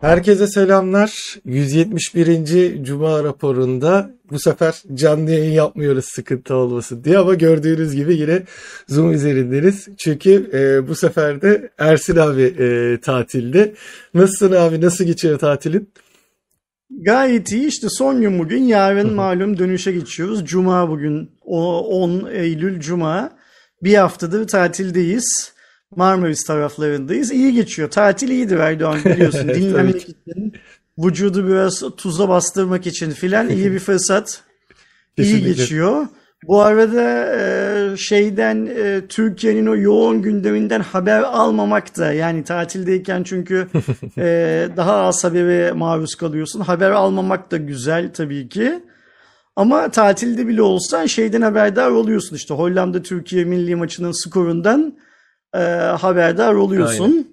Herkese selamlar. 171. Cuma raporunda bu sefer canlı yayın yapmıyoruz sıkıntı olmasın diye ama gördüğünüz gibi yine Zoom üzerindeniz. Çünkü e, bu sefer de Ersin abi e, tatilde. Nasılsın abi? Nasıl geçiyor tatilin? Gayet iyi işte son gün bugün yarın malum dönüşe geçiyoruz. Cuma bugün o 10 Eylül Cuma bir haftadır tatildeyiz. Marmaris taraflarındayız. İyi geçiyor. Tatil iyidir Erdoğan biliyorsun. Dinlenmek için, vücudu biraz tuza bastırmak için filan iyi bir fırsat. iyi geçiyor. Bu arada e, şeyden e, Türkiye'nin o yoğun gündeminden haber almamak da yani tatildeyken çünkü e, daha az habere maruz kalıyorsun. Haber almamak da güzel tabii ki. Ama tatilde bile olsan şeyden haberdar oluyorsun işte Hollanda Türkiye milli maçının skorundan e, haberdar oluyorsun.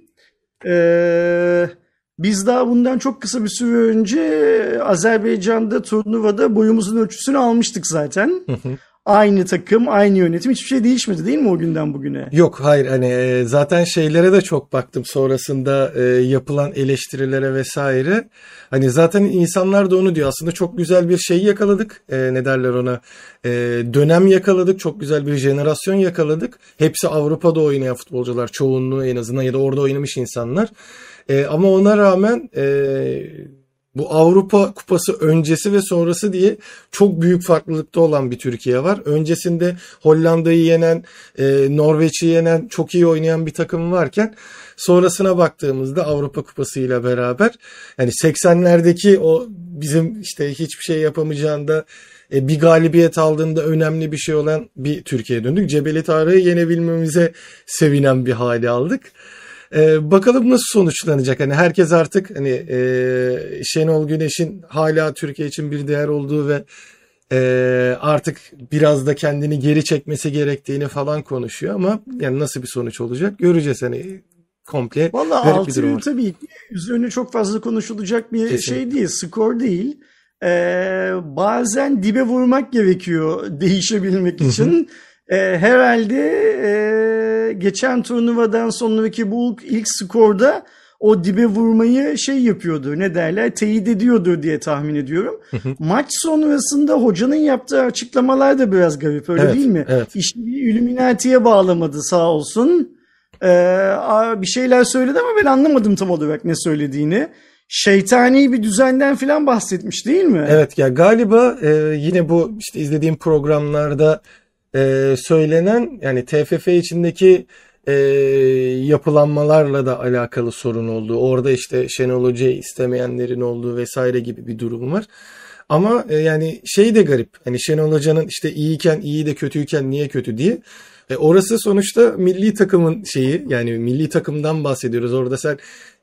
E, biz daha bundan çok kısa bir süre önce Azerbaycan'da turnuvada boyumuzun ölçüsünü almıştık zaten. Aynı takım, aynı yönetim hiçbir şey değişmedi değil mi o günden bugüne? Yok hayır hani e, zaten şeylere de çok baktım sonrasında e, yapılan eleştirilere vesaire. Hani zaten insanlar da onu diyor aslında çok güzel bir şey yakaladık. E, ne derler ona? E, dönem yakaladık. Çok güzel bir jenerasyon yakaladık. Hepsi Avrupa'da oynayan futbolcular çoğunluğu en azından ya da orada oynamış insanlar. Ama ona rağmen bu Avrupa Kupası öncesi ve sonrası diye çok büyük farklılıkta olan bir Türkiye var. Öncesinde Hollanda'yı yenen, e, Norveç'i yenen, çok iyi oynayan bir takım varken sonrasına baktığımızda Avrupa Kupası ile beraber yani 80'lerdeki o bizim işte hiçbir şey yapamayacağında e, bir galibiyet aldığında önemli bir şey olan bir Türkiye'ye döndük. Cebeli Tarık'ı yenebilmemize sevinen bir hale aldık. Ee, bakalım nasıl sonuçlanacak. Hani herkes artık hani e, Şenol Güneş'in hala Türkiye için bir değer olduğu ve e, artık biraz da kendini geri çekmesi gerektiğini falan konuşuyor ama yani nasıl bir sonuç olacak göreceğiz hani komple Valla 6 yıl tabii üzerine çok fazla konuşulacak bir Kesinlikle. şey değil, skor değil. Ee, bazen dibe vurmak gerekiyor değişebilmek için. E, herhalde e, geçen turnuvadan sonraki bu ilk skorda o dibe vurmayı şey yapıyordu ne derler teyit ediyordu diye tahmin ediyorum. Maç sonrasında hocanın yaptığı açıklamalar da biraz garip öyle evet, değil mi? Evet. İşte bir Illuminati'ye bağlamadı sağ olsun. Ee, bir şeyler söyledi ama ben anlamadım tam olarak ne söylediğini. Şeytani bir düzenden filan bahsetmiş değil mi? Evet ya galiba e, yine bu işte izlediğim programlarda e, söylenen yani TFF içindeki e, yapılanmalarla da alakalı sorun olduğu, orada işte Şenol Hoca'yı istemeyenlerin olduğu vesaire gibi bir durum var. Ama e, yani şey de garip. Hani Şenol Hoca'nın işte iyiyken iyi de kötüyken niye kötü diye. E, orası sonuçta milli takımın şeyi yani milli takımdan bahsediyoruz. Orada sen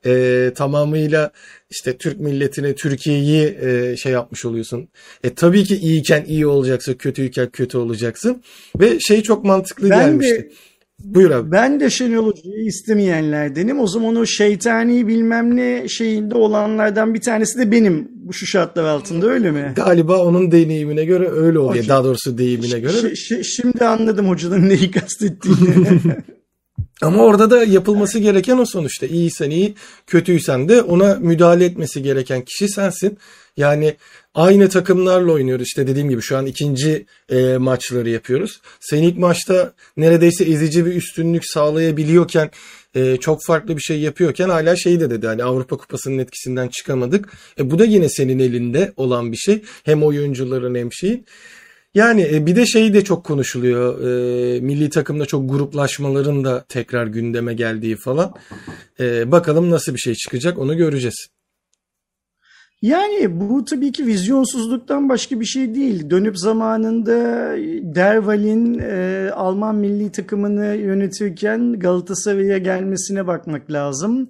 e, tamamıyla işte Türk milletine Türkiye'yi e, şey yapmış oluyorsun. E, tabii ki iyiyken iyi olacaksın, kötüyken kötü olacaksın. Ve şey çok mantıklı ben gelmişti. De... Buyur abi. Ben de Şenol Hoca'yı istemeyenlerdenim. O zaman o şeytani bilmem ne şeyinde olanlardan bir tanesi de benim bu şu şartlar altında öyle mi? Galiba onun deneyimine göre öyle oluyor. Okay. Daha doğrusu deyimine göre. Şimdi anladım hocanın neyi kastettiğini. Ama orada da yapılması gereken o sonuçta. İyiysen iyi, kötüysen de ona müdahale etmesi gereken kişi sensin. Yani aynı takımlarla oynuyoruz. İşte dediğim gibi şu an ikinci e, maçları yapıyoruz. Sen ilk maçta neredeyse ezici bir üstünlük sağlayabiliyorken e, çok farklı bir şey yapıyorken hala şey de dedi hani Avrupa Kupası'nın etkisinden çıkamadık. E, bu da yine senin elinde olan bir şey. Hem oyuncuların hem şeyin. Yani e, bir de şey de çok konuşuluyor. E, milli takımda çok gruplaşmaların da tekrar gündeme geldiği falan. E, bakalım nasıl bir şey çıkacak onu göreceğiz. Yani bu tabii ki vizyonsuzluktan başka bir şey değil. Dönüp zamanında Derval'in e, Alman milli takımını yönetirken Galatasaray'a gelmesine bakmak lazım.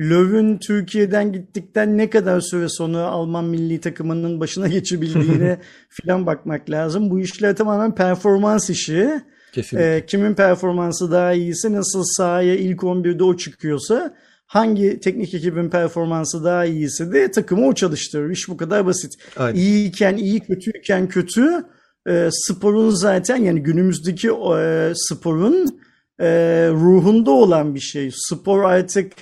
Löw'ün Türkiye'den gittikten ne kadar süre sonra Alman milli takımının başına geçebildiğine filan bakmak lazım. Bu işler tamamen performans işi. Kesinlikle. E, kimin performansı daha iyiyse nasıl sahaya ilk 11'de o çıkıyorsa hangi teknik ekibin performansı daha iyiyse de takımı o çalıştırır. İş bu kadar basit. Aynen. İyiyken iyi, kötüyken kötü. E, sporun zaten yani günümüzdeki e, sporun e, ruhunda olan bir şey. Spor artık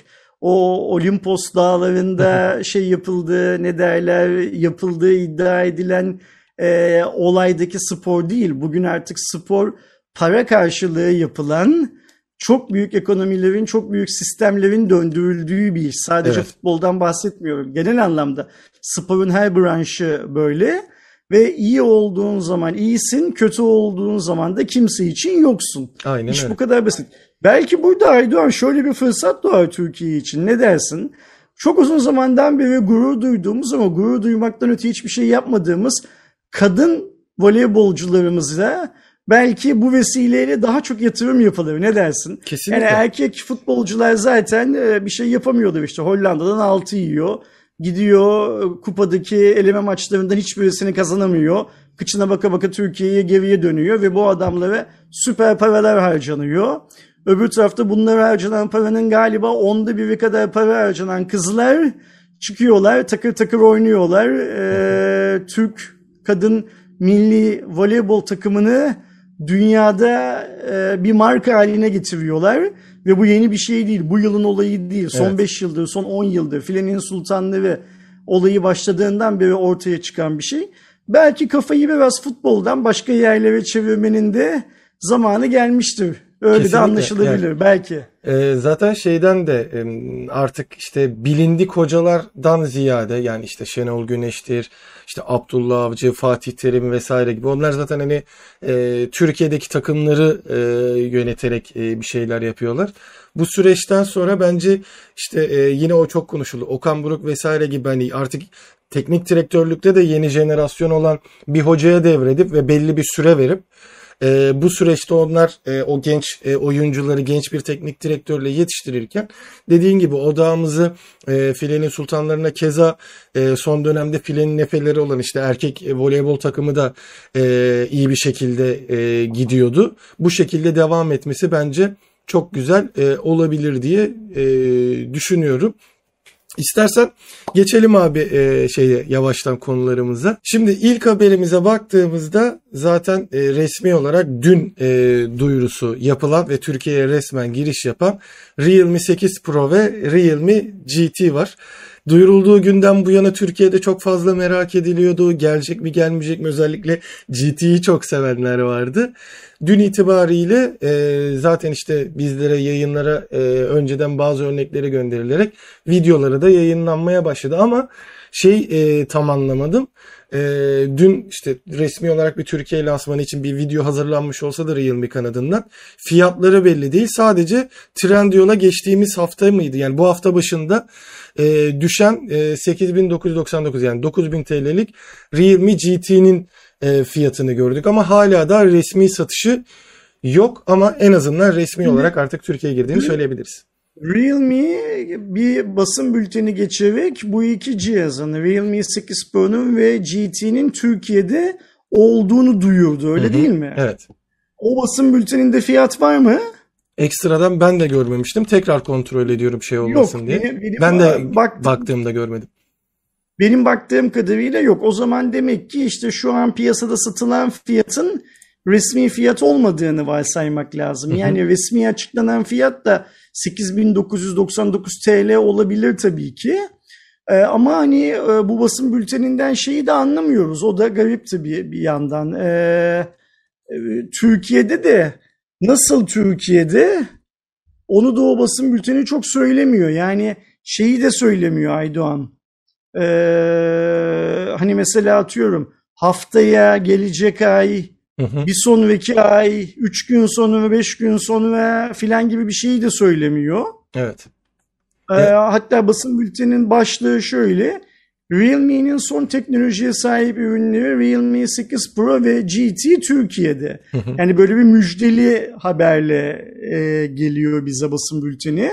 o Olimpos dağlarında şey yapıldığı ne derler yapıldığı iddia edilen e, olaydaki spor değil. Bugün artık spor para karşılığı yapılan çok büyük ekonomilerin, çok büyük sistemlerin döndürüldüğü bir iş. Sadece evet. futboldan bahsetmiyorum. Genel anlamda sporun her branşı böyle ve iyi olduğun zaman iyisin, kötü olduğun zaman da kimse için yoksun. Aynen İş öyle. bu kadar basit. Belki burada Aydoğan şöyle bir fırsat doğar Türkiye için. Ne dersin? Çok uzun zamandan beri gurur duyduğumuz ama gurur duymaktan öte hiçbir şey yapmadığımız kadın voleybolcularımızla belki bu vesileyle daha çok yatırım yapılır. Ne dersin? Kesinlikle. Yani erkek futbolcular zaten e, bir şey yapamıyordu işte. Hollanda'dan 6 yiyor. Gidiyor kupadaki eleme maçlarından hiçbirisini kazanamıyor. Kıçına baka baka Türkiye'ye geriye dönüyor ve bu adamlara süper paralar harcanıyor. Öbür tarafta bunlara harcanan paranın galiba onda biri kadar para harcanan kızlar çıkıyorlar takır takır oynuyorlar. Ee, Türk kadın milli voleybol takımını dünyada e, bir marka haline getiriyorlar ve bu yeni bir şey değil. Bu yılın olayı değil. Son 5 evet. yıldır, son 10 yıldır filenin sultanlığı olayı başladığından beri ortaya çıkan bir şey. Belki kafayı biraz futboldan başka yerlere çevirmenin de zamanı gelmiştir. Öyle Kesinlikle. de anlaşılabilir yani, belki. E, zaten şeyden de e, artık işte bilindik hocalardan ziyade yani işte Şenol Güneş'tir, işte Abdullah Avcı, Fatih Terim vesaire gibi onlar zaten hani e, Türkiye'deki takımları e, yöneterek e, bir şeyler yapıyorlar. Bu süreçten sonra bence işte e, yine o çok konuşuldu. Okan Buruk vesaire gibi hani artık teknik direktörlükte de yeni jenerasyon olan bir hocaya devredip ve belli bir süre verip e, bu süreçte onlar e, o genç e, oyuncuları genç bir teknik direktörle yetiştirirken dediğin gibi odağımızı e, filenin sultanlarına keza e, son dönemde filenin nefeleri olan işte erkek e, voleybol takımı da e, iyi bir şekilde e, gidiyordu. Bu şekilde devam etmesi bence çok güzel e, olabilir diye e, düşünüyorum. İstersen geçelim abi e, şeye yavaştan konularımıza. Şimdi ilk haberimize baktığımızda zaten e, resmi olarak dün e, duyurusu yapılan ve Türkiye'ye resmen giriş yapan Realme 8 Pro ve Realme GT var. Duyurulduğu günden bu yana Türkiye'de çok fazla merak ediliyordu. Gelecek mi gelmeyecek mi özellikle GT'yi çok sevenler vardı. Dün itibariyle e, zaten işte bizlere yayınlara e, önceden bazı örnekleri gönderilerek videoları da yayınlanmaya başladı ama şey e, tam anlamadım. E, dün işte resmi olarak bir Türkiye lansmanı için bir video hazırlanmış olsa da Realme kanadından fiyatları belli değil. Sadece Trendyol'a geçtiğimiz hafta mıydı? Yani bu hafta başında e, düşen e, 8999 yani 9000 TL'lik Realme GT'nin e, fiyatını gördük ama hala da resmi satışı yok ama en azından resmi olarak artık Türkiye'ye girdiğini söyleyebiliriz. Realme bir basın bülteni geçerek bu iki cihazın Realme 8 Pro'nun ve GT'nin Türkiye'de olduğunu duyurdu öyle Hı-hı. değil mi? Evet. O basın bülteninde fiyat var mı? Ekstradan ben de görmemiştim. Tekrar kontrol ediyorum şey olmasın yok, diye. Benim, benim ben de baktım, baktığımda görmedim. Benim baktığım kadarıyla yok. O zaman demek ki işte şu an piyasada satılan fiyatın resmi fiyat olmadığını varsaymak lazım. Yani resmi açıklanan fiyat da 8999 TL olabilir tabii ki. Ee, ama hani e, bu basın bülteninden şeyi de anlamıyoruz. O da garip tabii bir yandan. Ee, e, Türkiye'de de nasıl Türkiye'de onu da o basın bülteni çok söylemiyor. Yani şeyi de söylemiyor Aydoğan. Ee, hani mesela atıyorum haftaya gelecek ay bir sonraki ay, üç gün sonra, beş gün sonra filan gibi bir şeyi de söylemiyor. Evet. Ee, hatta basın bültenin başlığı şöyle. Realme'nin son teknolojiye sahip ürünleri Realme 8 Pro ve GT Türkiye'de. yani böyle bir müjdeli haberle e, geliyor bize basın bülteni.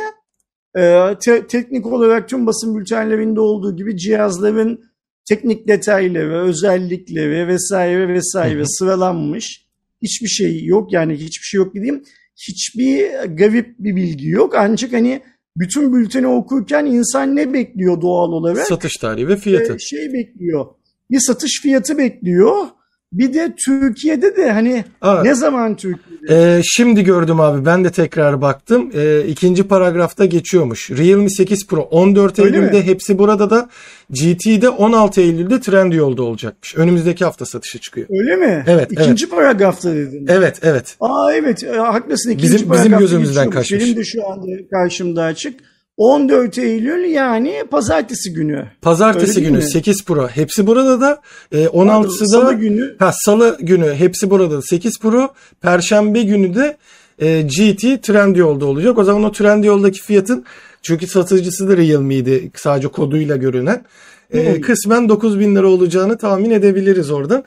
E, te- teknik olarak tüm basın bültenlerinde olduğu gibi cihazların teknik detayları, özellikleri vesaire vesaire sıralanmış. Hiçbir şey yok yani hiçbir şey yok dediğim hiçbir garip bir bilgi yok. Ancak hani bütün bülteni okurken insan ne bekliyor doğal olarak? Satış tarihi ve fiyatı. Ee, şey bekliyor. Bir satış fiyatı bekliyor. Bir de Türkiye'de de hani Aa, ne zaman Türkiye'de? Ee, şimdi gördüm abi ben de tekrar baktım. Ee, ikinci paragrafta geçiyormuş. Realme 8 Pro 14 Öyle Eylül'de mi? hepsi burada da GT'de 16 Eylül'de Trendyol'da olacakmış. Önümüzdeki hafta satışa çıkıyor. Öyle mi? Evet, İkinci paragrafta dedin. Evet evet. Aa evet haklısın. İkinci Bizim- bizim gözümüzden kaçmış. Benim de şu anda karşımda açık. 14 Eylül yani pazartesi günü. Pazartesi Öyle günü mi? 8 Pro hepsi burada da e, 16'sı da Salı günü ha, salı günü hepsi burada da 8 Pro Perşembe günü de e, GT Trendyol'da olacak. O zaman o Trendyol'daki fiyatın çünkü satıcısı da Realme'ydi sadece koduyla görünen. E, Hmm. kısmen 9000 lira olacağını tahmin edebiliriz oradan.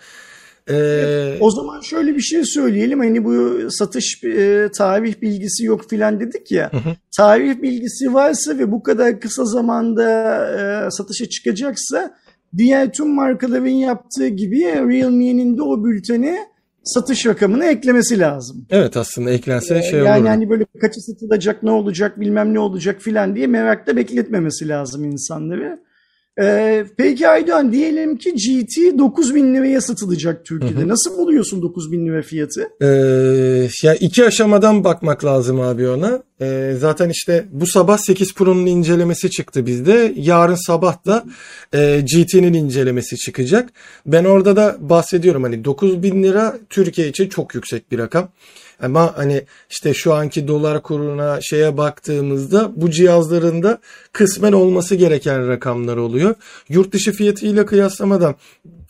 E, O zaman şöyle bir şey söyleyelim. Hani bu satış e, tarih bilgisi yok filan dedik ya. Tarih bilgisi varsa ve bu kadar kısa zamanda e, satışa çıkacaksa diğer tüm markaların yaptığı gibi Realme'nin de o bültene satış rakamını eklemesi lazım. evet aslında eklense şey yani olur. hani böyle kaçı satılacak, ne olacak, bilmem ne olacak filan diye merakla bekletmemesi lazım insanları. Ee, peki Aydoğan diyelim ki GT 9000 liraya satılacak Türkiye'de. Nasıl buluyorsun 9000 lira fiyatı? Ee, ya iki aşamadan bakmak lazım abi ona. Ee, zaten işte bu sabah 8 Pro'nun incelemesi çıktı bizde. Yarın sabah da e, GT'nin incelemesi çıkacak. Ben orada da bahsediyorum hani 9000 lira Türkiye için çok yüksek bir rakam. Ama hani işte şu anki dolar kuruna şeye baktığımızda bu cihazların da kısmen olması gereken rakamlar oluyor. Yurt dışı fiyatıyla kıyaslamadan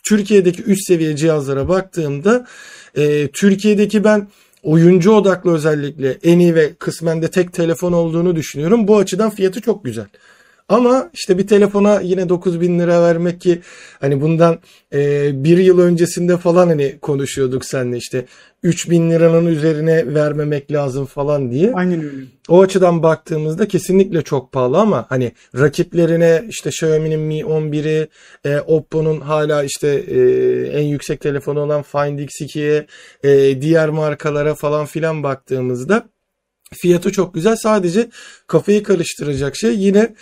Türkiye'deki üst seviye cihazlara baktığımda e, Türkiye'deki ben oyuncu odaklı özellikle en iyi ve kısmen de tek telefon olduğunu düşünüyorum. Bu açıdan fiyatı çok güzel. Ama işte bir telefona yine 9000 lira vermek ki hani bundan e, bir yıl öncesinde falan hani konuşuyorduk seninle işte 3000 liranın üzerine vermemek lazım falan diye. Aynen öyle. O açıdan baktığımızda kesinlikle çok pahalı ama hani rakiplerine işte Xiaomi'nin Mi 11'i, e, Oppo'nun hala işte e, en yüksek telefonu olan Find X2'ye, e, diğer markalara falan filan baktığımızda fiyatı çok güzel. Sadece kafayı karıştıracak şey yine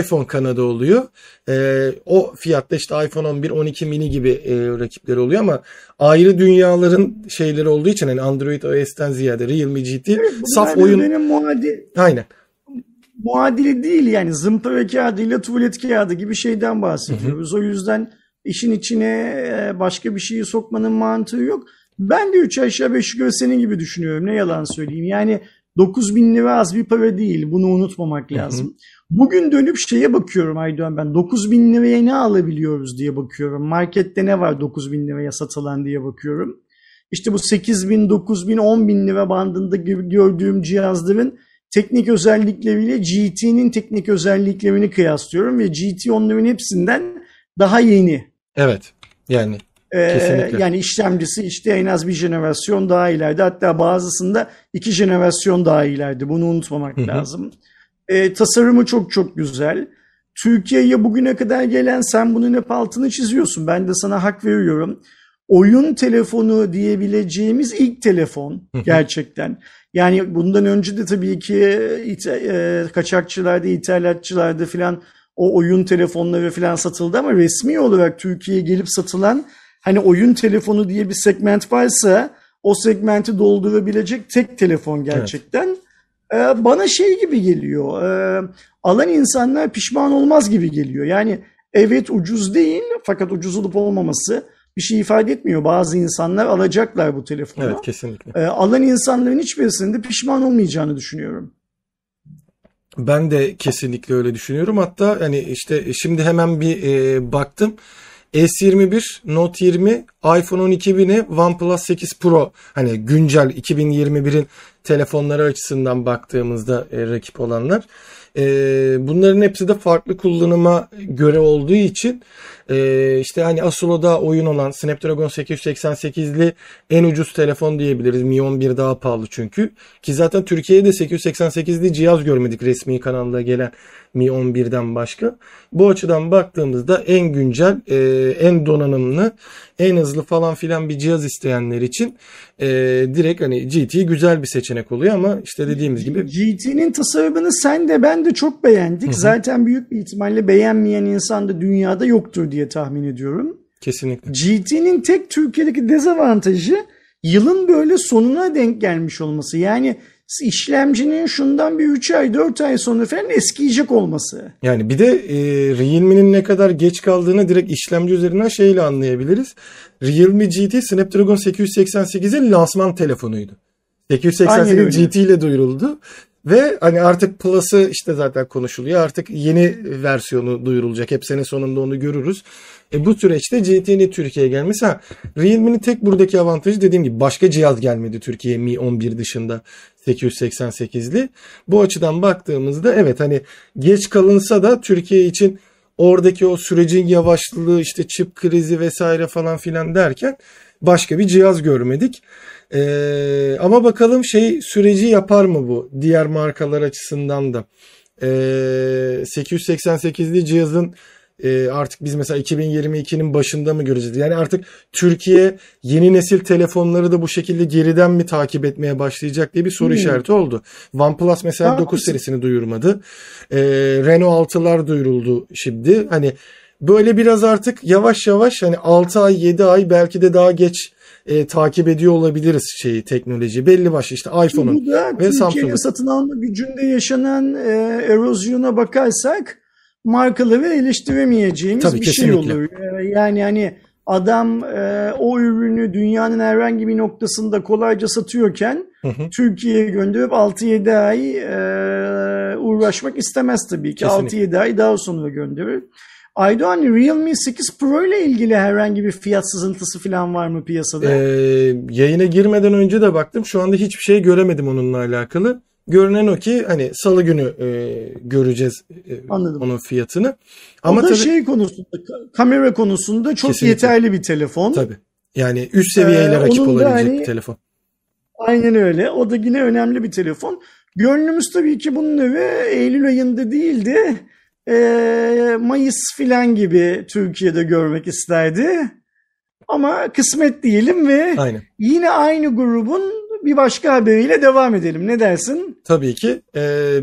iPhone kanadı oluyor. E, o fiyatta işte iPhone 11, 12 mini gibi e, rakipleri oluyor ama ayrı dünyaların şeyleri olduğu için hani Android OS'ten ziyade Realme GT saf Bunlar oyun birbirinin muadi, Aynen. muadili değil yani zımpara kağıdıyla tuvalet kağıdı gibi şeyden bahsediyoruz. O yüzden işin içine e, başka bir şeyi sokmanın mantığı yok. Ben de 3 aşağı 5 yukarı senin gibi düşünüyorum. Ne yalan söyleyeyim. Yani 9 bin lira az bir para değil. Bunu unutmamak lazım. Bugün dönüp şeye bakıyorum Aydoğan ben. 9 bin liraya ne alabiliyoruz diye bakıyorum. Markette ne var 9 bin liraya satılan diye bakıyorum. İşte bu 8 bin, 9 bin, 10 bin lira bandında gördüğüm cihazların teknik özellikleriyle GT'nin teknik özelliklerini kıyaslıyorum ve GT onların hepsinden daha yeni. Evet. Yani Ee, Kesinlikle. yani işlemcisi işte en az bir jenerasyon daha ileride. Hatta bazısında iki jenerasyon daha ileride. Bunu unutmamak lazım. Ee, tasarımı çok çok güzel. Türkiye'ye bugüne kadar gelen sen bunun hep altını çiziyorsun. Ben de sana hak veriyorum. Oyun telefonu diyebileceğimiz ilk telefon gerçekten. Yani bundan önce de tabii ki ite- e, kaçakçılarda, ithalatçılarda filan o oyun telefonları filan satıldı ama resmi olarak Türkiye'ye gelip satılan hani oyun telefonu diye bir segment varsa o segmenti doldurabilecek tek telefon gerçekten. Ee, bana şey gibi geliyor. e, alan insanlar pişman olmaz gibi geliyor. Yani evet ucuz değil fakat ucuz olup olmaması bir şey ifade etmiyor. Bazı insanlar alacaklar bu telefonu. evet kesinlikle. Ee, alan insanların hiçbirisinde pişman olmayacağını düşünüyorum. Ben de kesinlikle öyle düşünüyorum. Hatta hani işte şimdi hemen bir e, baktım. S21, Note 20, iPhone 12 mini, OnePlus 8 Pro hani güncel 2021'in telefonları açısından baktığımızda e, rakip olanlar. E, bunların hepsi de farklı kullanıma göre olduğu için e, işte hani Asula'da oyun olan Snapdragon 888'li en ucuz telefon diyebiliriz. Mi 11 daha pahalı çünkü. Ki zaten Türkiye'de 888'li cihaz görmedik resmi kanalda gelen Mi 11'den başka. Bu açıdan baktığımızda en güncel, e, en donanımlı, en hızlı falan filan bir cihaz isteyenler için e, direkt hani GT güzel bir seçenek oluyor ama işte dediğimiz gibi GT'nin tasarımını sen de ben de çok beğendik. Zaten büyük bir ihtimalle beğenmeyen insan da dünyada yoktur diye tahmin ediyorum. Kesinlikle. GT'nin tek Türkiye'deki dezavantajı yılın böyle sonuna denk gelmiş olması. Yani işlemcinin şundan bir 3 ay 4 ay sonra falan eskiyecek olması. Yani bir de e, Realme'nin ne kadar geç kaldığını direkt işlemci üzerinden şeyle anlayabiliriz. Realme GT Snapdragon 888'in lansman telefonuydu. 888 GT ile duyuruldu. Ve hani artık Plus'ı işte zaten konuşuluyor. Artık yeni versiyonu duyurulacak. Hep sene sonunda onu görürüz. E bu süreçte GT'nin Türkiye'ye gelmesi. Ha, Realme'nin tek buradaki avantajı dediğim gibi başka cihaz gelmedi Türkiye'ye Mi 11 dışında 888'li. Bu açıdan baktığımızda evet hani geç kalınsa da Türkiye için oradaki o sürecin yavaşlığı işte çip krizi vesaire falan filan derken başka bir cihaz görmedik. Ee, ama bakalım şey süreci yapar mı bu diğer markalar açısından da. Ee, 888'li cihazın e, artık biz mesela 2022'nin başında mı göreceğiz? Yani artık Türkiye yeni nesil telefonları da bu şekilde geriden mi takip etmeye başlayacak diye bir soru hmm. işareti oldu. OnePlus mesela ha, 9 serisini duyurmadı. E, Renault 6'lar duyuruldu şimdi. Hani böyle biraz artık yavaş yavaş hani 6 ay 7 ay belki de daha geç e, takip ediyor olabiliriz şeyi teknoloji. Belli başlı işte iPhone'un ve Samsung'un. satın alma gücünde yaşanan e, erozyona bakarsak markaları eleştiremeyeceğimiz Tabii, bir şey kesinlikle. şey olur. E, yani hani adam e, o ürünü dünyanın herhangi bir noktasında kolayca satıyorken hı hı. Türkiye'ye gönderip 6-7 ay e, uğraşmak istemez tabii ki. 6-7 ay daha sonra gönderir. Aydoğan Realme 8 Pro ile ilgili herhangi bir fiyat sızıntısı falan var mı piyasada? Ee, yayına girmeden önce de baktım. Şu anda hiçbir şey göremedim onunla alakalı. Görünen o ki hani salı günü e, göreceğiz e, Anladım. onun fiyatını. Ama o da tabii, şey konusunda kamera konusunda çok kesinlikle. yeterli bir telefon. Tabii. Yani üst seviyeyle ee, rakip olabilecek hani, bir telefon. Aynen öyle. O da yine önemli bir telefon. Gönlümüz tabii ki bunun evi Eylül ayında değildi e, Mayıs filan gibi Türkiye'de görmek isterdi. Ama kısmet diyelim ve Aynen. yine aynı grubun bir başka haberiyle devam edelim. Ne dersin? Tabii ki. E,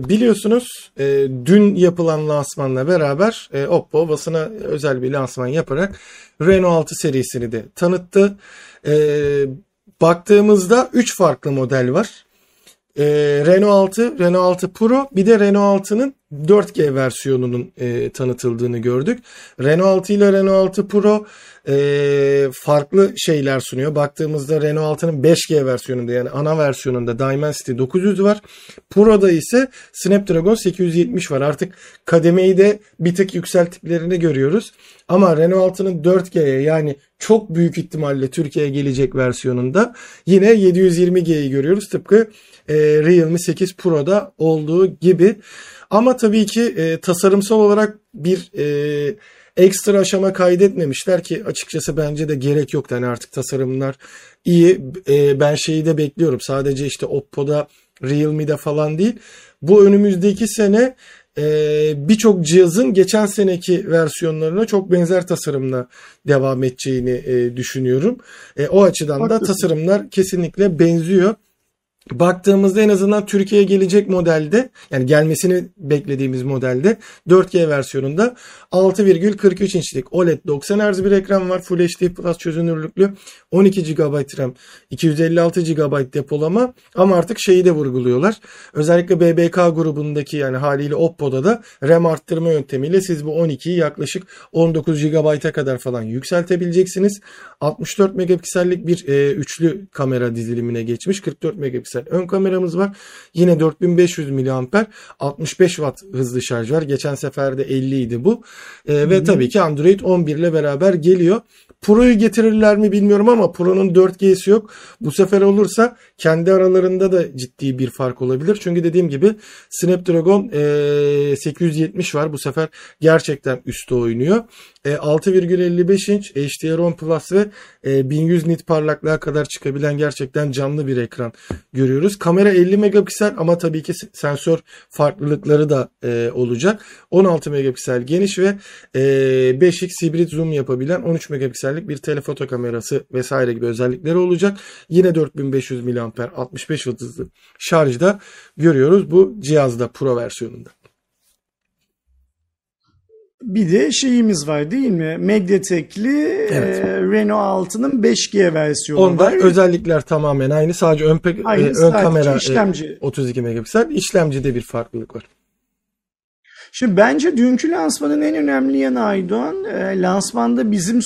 biliyorsunuz e, dün yapılan lansmanla beraber e, Oppo basına özel bir lansman yaparak Reno 6 serisini de tanıttı. E, baktığımızda 3 farklı model var. E, Renault 6, Renault 6 Pro bir de Renault 6'nın 4G versiyonunun e, tanıtıldığını gördük. Renault 6 ile Renault 6 Pro e, farklı şeyler sunuyor. Baktığımızda Renault 6'nın 5G versiyonunda yani ana versiyonunda Dimensity 900 var. Pro'da ise Snapdragon 870 var. Artık kademeyi de bir tık yükselttiklerini görüyoruz. Ama Renault 6'nın 4G'ye yani çok büyük ihtimalle Türkiye'ye gelecek versiyonunda yine 720G'yi görüyoruz. Tıpkı e, Realme 8 Pro'da olduğu gibi. Ama tabii ki e, tasarımsal olarak bir e, ekstra aşama kaydetmemişler ki açıkçası bence de gerek yok. Yani artık tasarımlar iyi. E, ben şeyi de bekliyorum. Sadece işte Oppo'da, Realme'de falan değil. Bu önümüzdeki sene e, birçok cihazın geçen seneki versiyonlarına çok benzer tasarımla devam edeceğini e, düşünüyorum. E, o açıdan da tasarımlar kesinlikle benziyor. Baktığımızda en azından Türkiye'ye gelecek modelde yani gelmesini beklediğimiz modelde 4G versiyonunda 6,43 inçlik OLED 90 Hz bir ekran var. Full HD Plus çözünürlüklü 12 GB RAM 256 GB depolama ama artık şeyi de vurguluyorlar. Özellikle BBK grubundaki yani haliyle Oppo'da da RAM arttırma yöntemiyle siz bu 12'yi yaklaşık 19 GB'a kadar falan yükseltebileceksiniz. 64 megapiksellik bir e, üçlü kamera dizilimine geçmiş. 44 megapiksel ön kameramız var. Yine 4500 mAh 65 Watt hızlı şarj var. Geçen sefer de 50 idi bu. E, ve tabii ki Android 11 ile beraber geliyor. Pro'yu getirirler mi bilmiyorum ama Pro'nun 4G'si yok. Bu sefer olursa kendi aralarında da ciddi bir fark olabilir. Çünkü dediğim gibi Snapdragon e, 870 var. Bu sefer gerçekten üstte oynuyor. E, 6,55 inç HDR10 Plus ve e, 1100 nit parlaklığa kadar çıkabilen gerçekten canlı bir ekran görüyoruz. Kamera 50 megapiksel ama tabii ki sensör farklılıkları da e, olacak. 16 megapiksel geniş ve e, 5x hibrit zoom yapabilen 13 megapiksellik bir telefoto kamerası vesaire gibi özellikleri olacak. Yine 4500 mAh 65 watt hızlı şarjda görüyoruz bu cihazda Pro versiyonunda. Bir de şeyimiz var değil mi? Mediatek'li evet. e, Renault 6'nın 5G versiyonu Onda var. özellikler tamamen aynı. Sadece ön, pe- aynı, e, ön kamera işlemci. E, 32 megapiksel. İşlemcide bir farklılık var. Şimdi bence dünkü lansmanın en önemli yanı Aydoğan, e, lansmanda bizim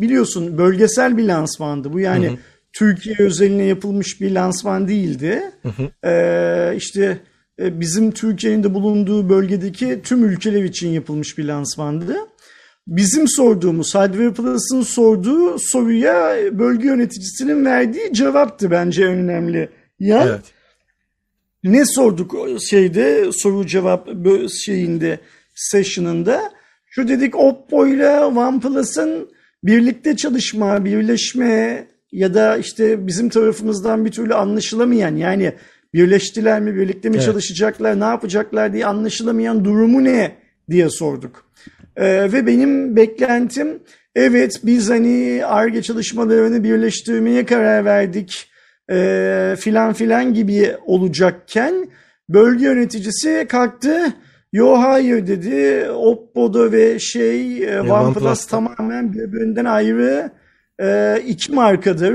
biliyorsun bölgesel bir lansmandı. Bu yani hı hı. Türkiye özeline yapılmış bir lansman değildi. Hı hı. E, işte e, bizim Türkiye'nin de bulunduğu bölgedeki tüm ülkeler için yapılmış bir lansmandı. Bizim sorduğumuz, Hardware Plus'ın sorduğu soruya bölge yöneticisinin verdiği cevaptı bence en önemli yan. Evet. Ne sorduk şeyde soru cevap şeyinde session'ında? Şu dedik Oppo ile OnePlus'ın birlikte çalışma, birleşme ya da işte bizim tarafımızdan bir türlü anlaşılamayan yani birleştiler mi, birlikte mi evet. çalışacaklar, ne yapacaklar diye anlaşılamayan durumu ne diye sorduk. Ee, ve benim beklentim evet biz hani ARGE çalışmalarını birleştirmeye karar verdik e, filan filan gibi olacakken bölge yöneticisi kalktı. Yo hayır dedi. Oppo'da ve şey e, OnePlus tamamen birbirinden ayrı e, iki markadır.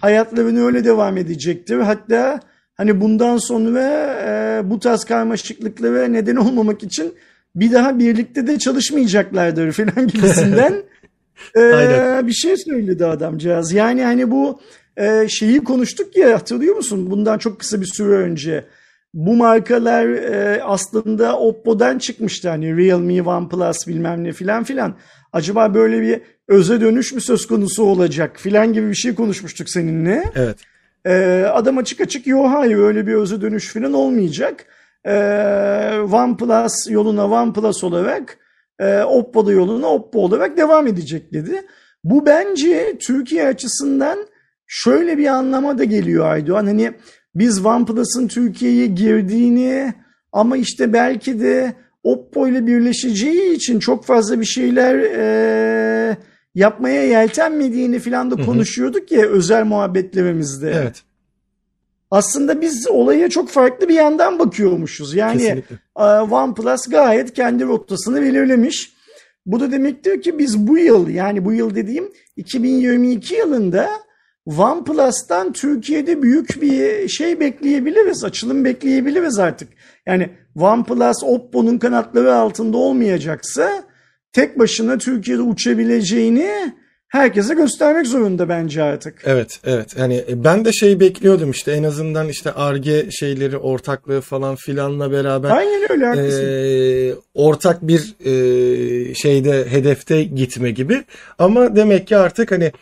Hayatlarını öyle devam edecektir. Hatta hani bundan sonra e, bu tarz karmaşıklıklara neden olmamak için bir daha birlikte de çalışmayacaklardır filan gibisinden e, bir şey söyledi adamcağız. Yani hani bu e, şeyi konuştuk ya hatırlıyor musun? Bundan çok kısa bir süre önce. Bu markalar e, aslında Oppo'dan çıkmıştı hani Realme, OnePlus bilmem ne filan filan. Acaba böyle bir öze dönüş mü söz konusu olacak filan gibi bir şey konuşmuştuk seninle. Evet. E, adam açık açık yok hayır öyle bir öze dönüş filan olmayacak. E, OnePlus yoluna OnePlus olarak e, Oppo'da yoluna Oppo olarak devam edecek dedi. Bu bence Türkiye açısından şöyle bir anlama da geliyor Aydoğan. Hani biz OnePlus'ın Türkiye'ye girdiğini ama işte belki de Oppo ile birleşeceği için çok fazla bir şeyler e, yapmaya yeltenmediğini falan da konuşuyorduk ya özel muhabbetlerimizde. Evet. Aslında biz olaya çok farklı bir yandan bakıyormuşuz. Yani Kesinlikle. OnePlus gayet kendi rotasını belirlemiş. Bu da demektir ki biz bu yıl yani bu yıl dediğim 2022 yılında OnePlus'tan Türkiye'de büyük bir şey bekleyebiliriz, açılım bekleyebiliriz artık. Yani OnePlus Oppo'nun kanatları altında olmayacaksa tek başına Türkiye'de uçabileceğini herkese göstermek zorunda bence artık. Evet, evet. Yani e, ben de şey bekliyordum işte en azından işte Arge şeyleri ortaklığı falan filanla beraber. Aynen öyle haklısın. E, ortak bir e, şeyde hedefte gitme gibi. Ama demek ki artık hani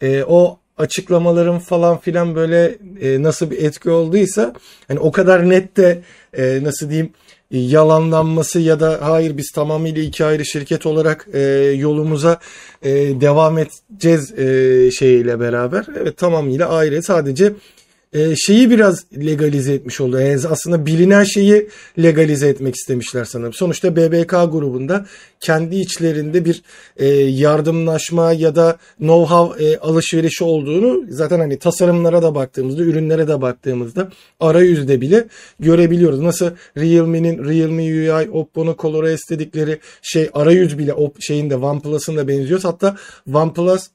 e, o açıklamaların falan filan böyle e, nasıl bir etki olduysa hani o kadar net de e, nasıl diyeyim yalanlanması ya da hayır biz tamamıyla iki ayrı şirket olarak e, yolumuza e, devam edeceğiz e, şeyiyle beraber. Evet tamamıyla ayrı sadece e, şeyi biraz legalize etmiş oldu. Yani aslında bilinen şeyi legalize etmek istemişler sanırım. Sonuçta BBK grubunda kendi içlerinde bir e, yardımlaşma ya da know-how e, alışverişi olduğunu zaten hani tasarımlara da baktığımızda, ürünlere de baktığımızda arayüzde bile görebiliyoruz. Nasıl Realme'nin Realme UI, Oppo'nun ColorOS dedikleri şey arayüz bile o şeyin de OnePlus'ın da benziyor. Hatta OnePlus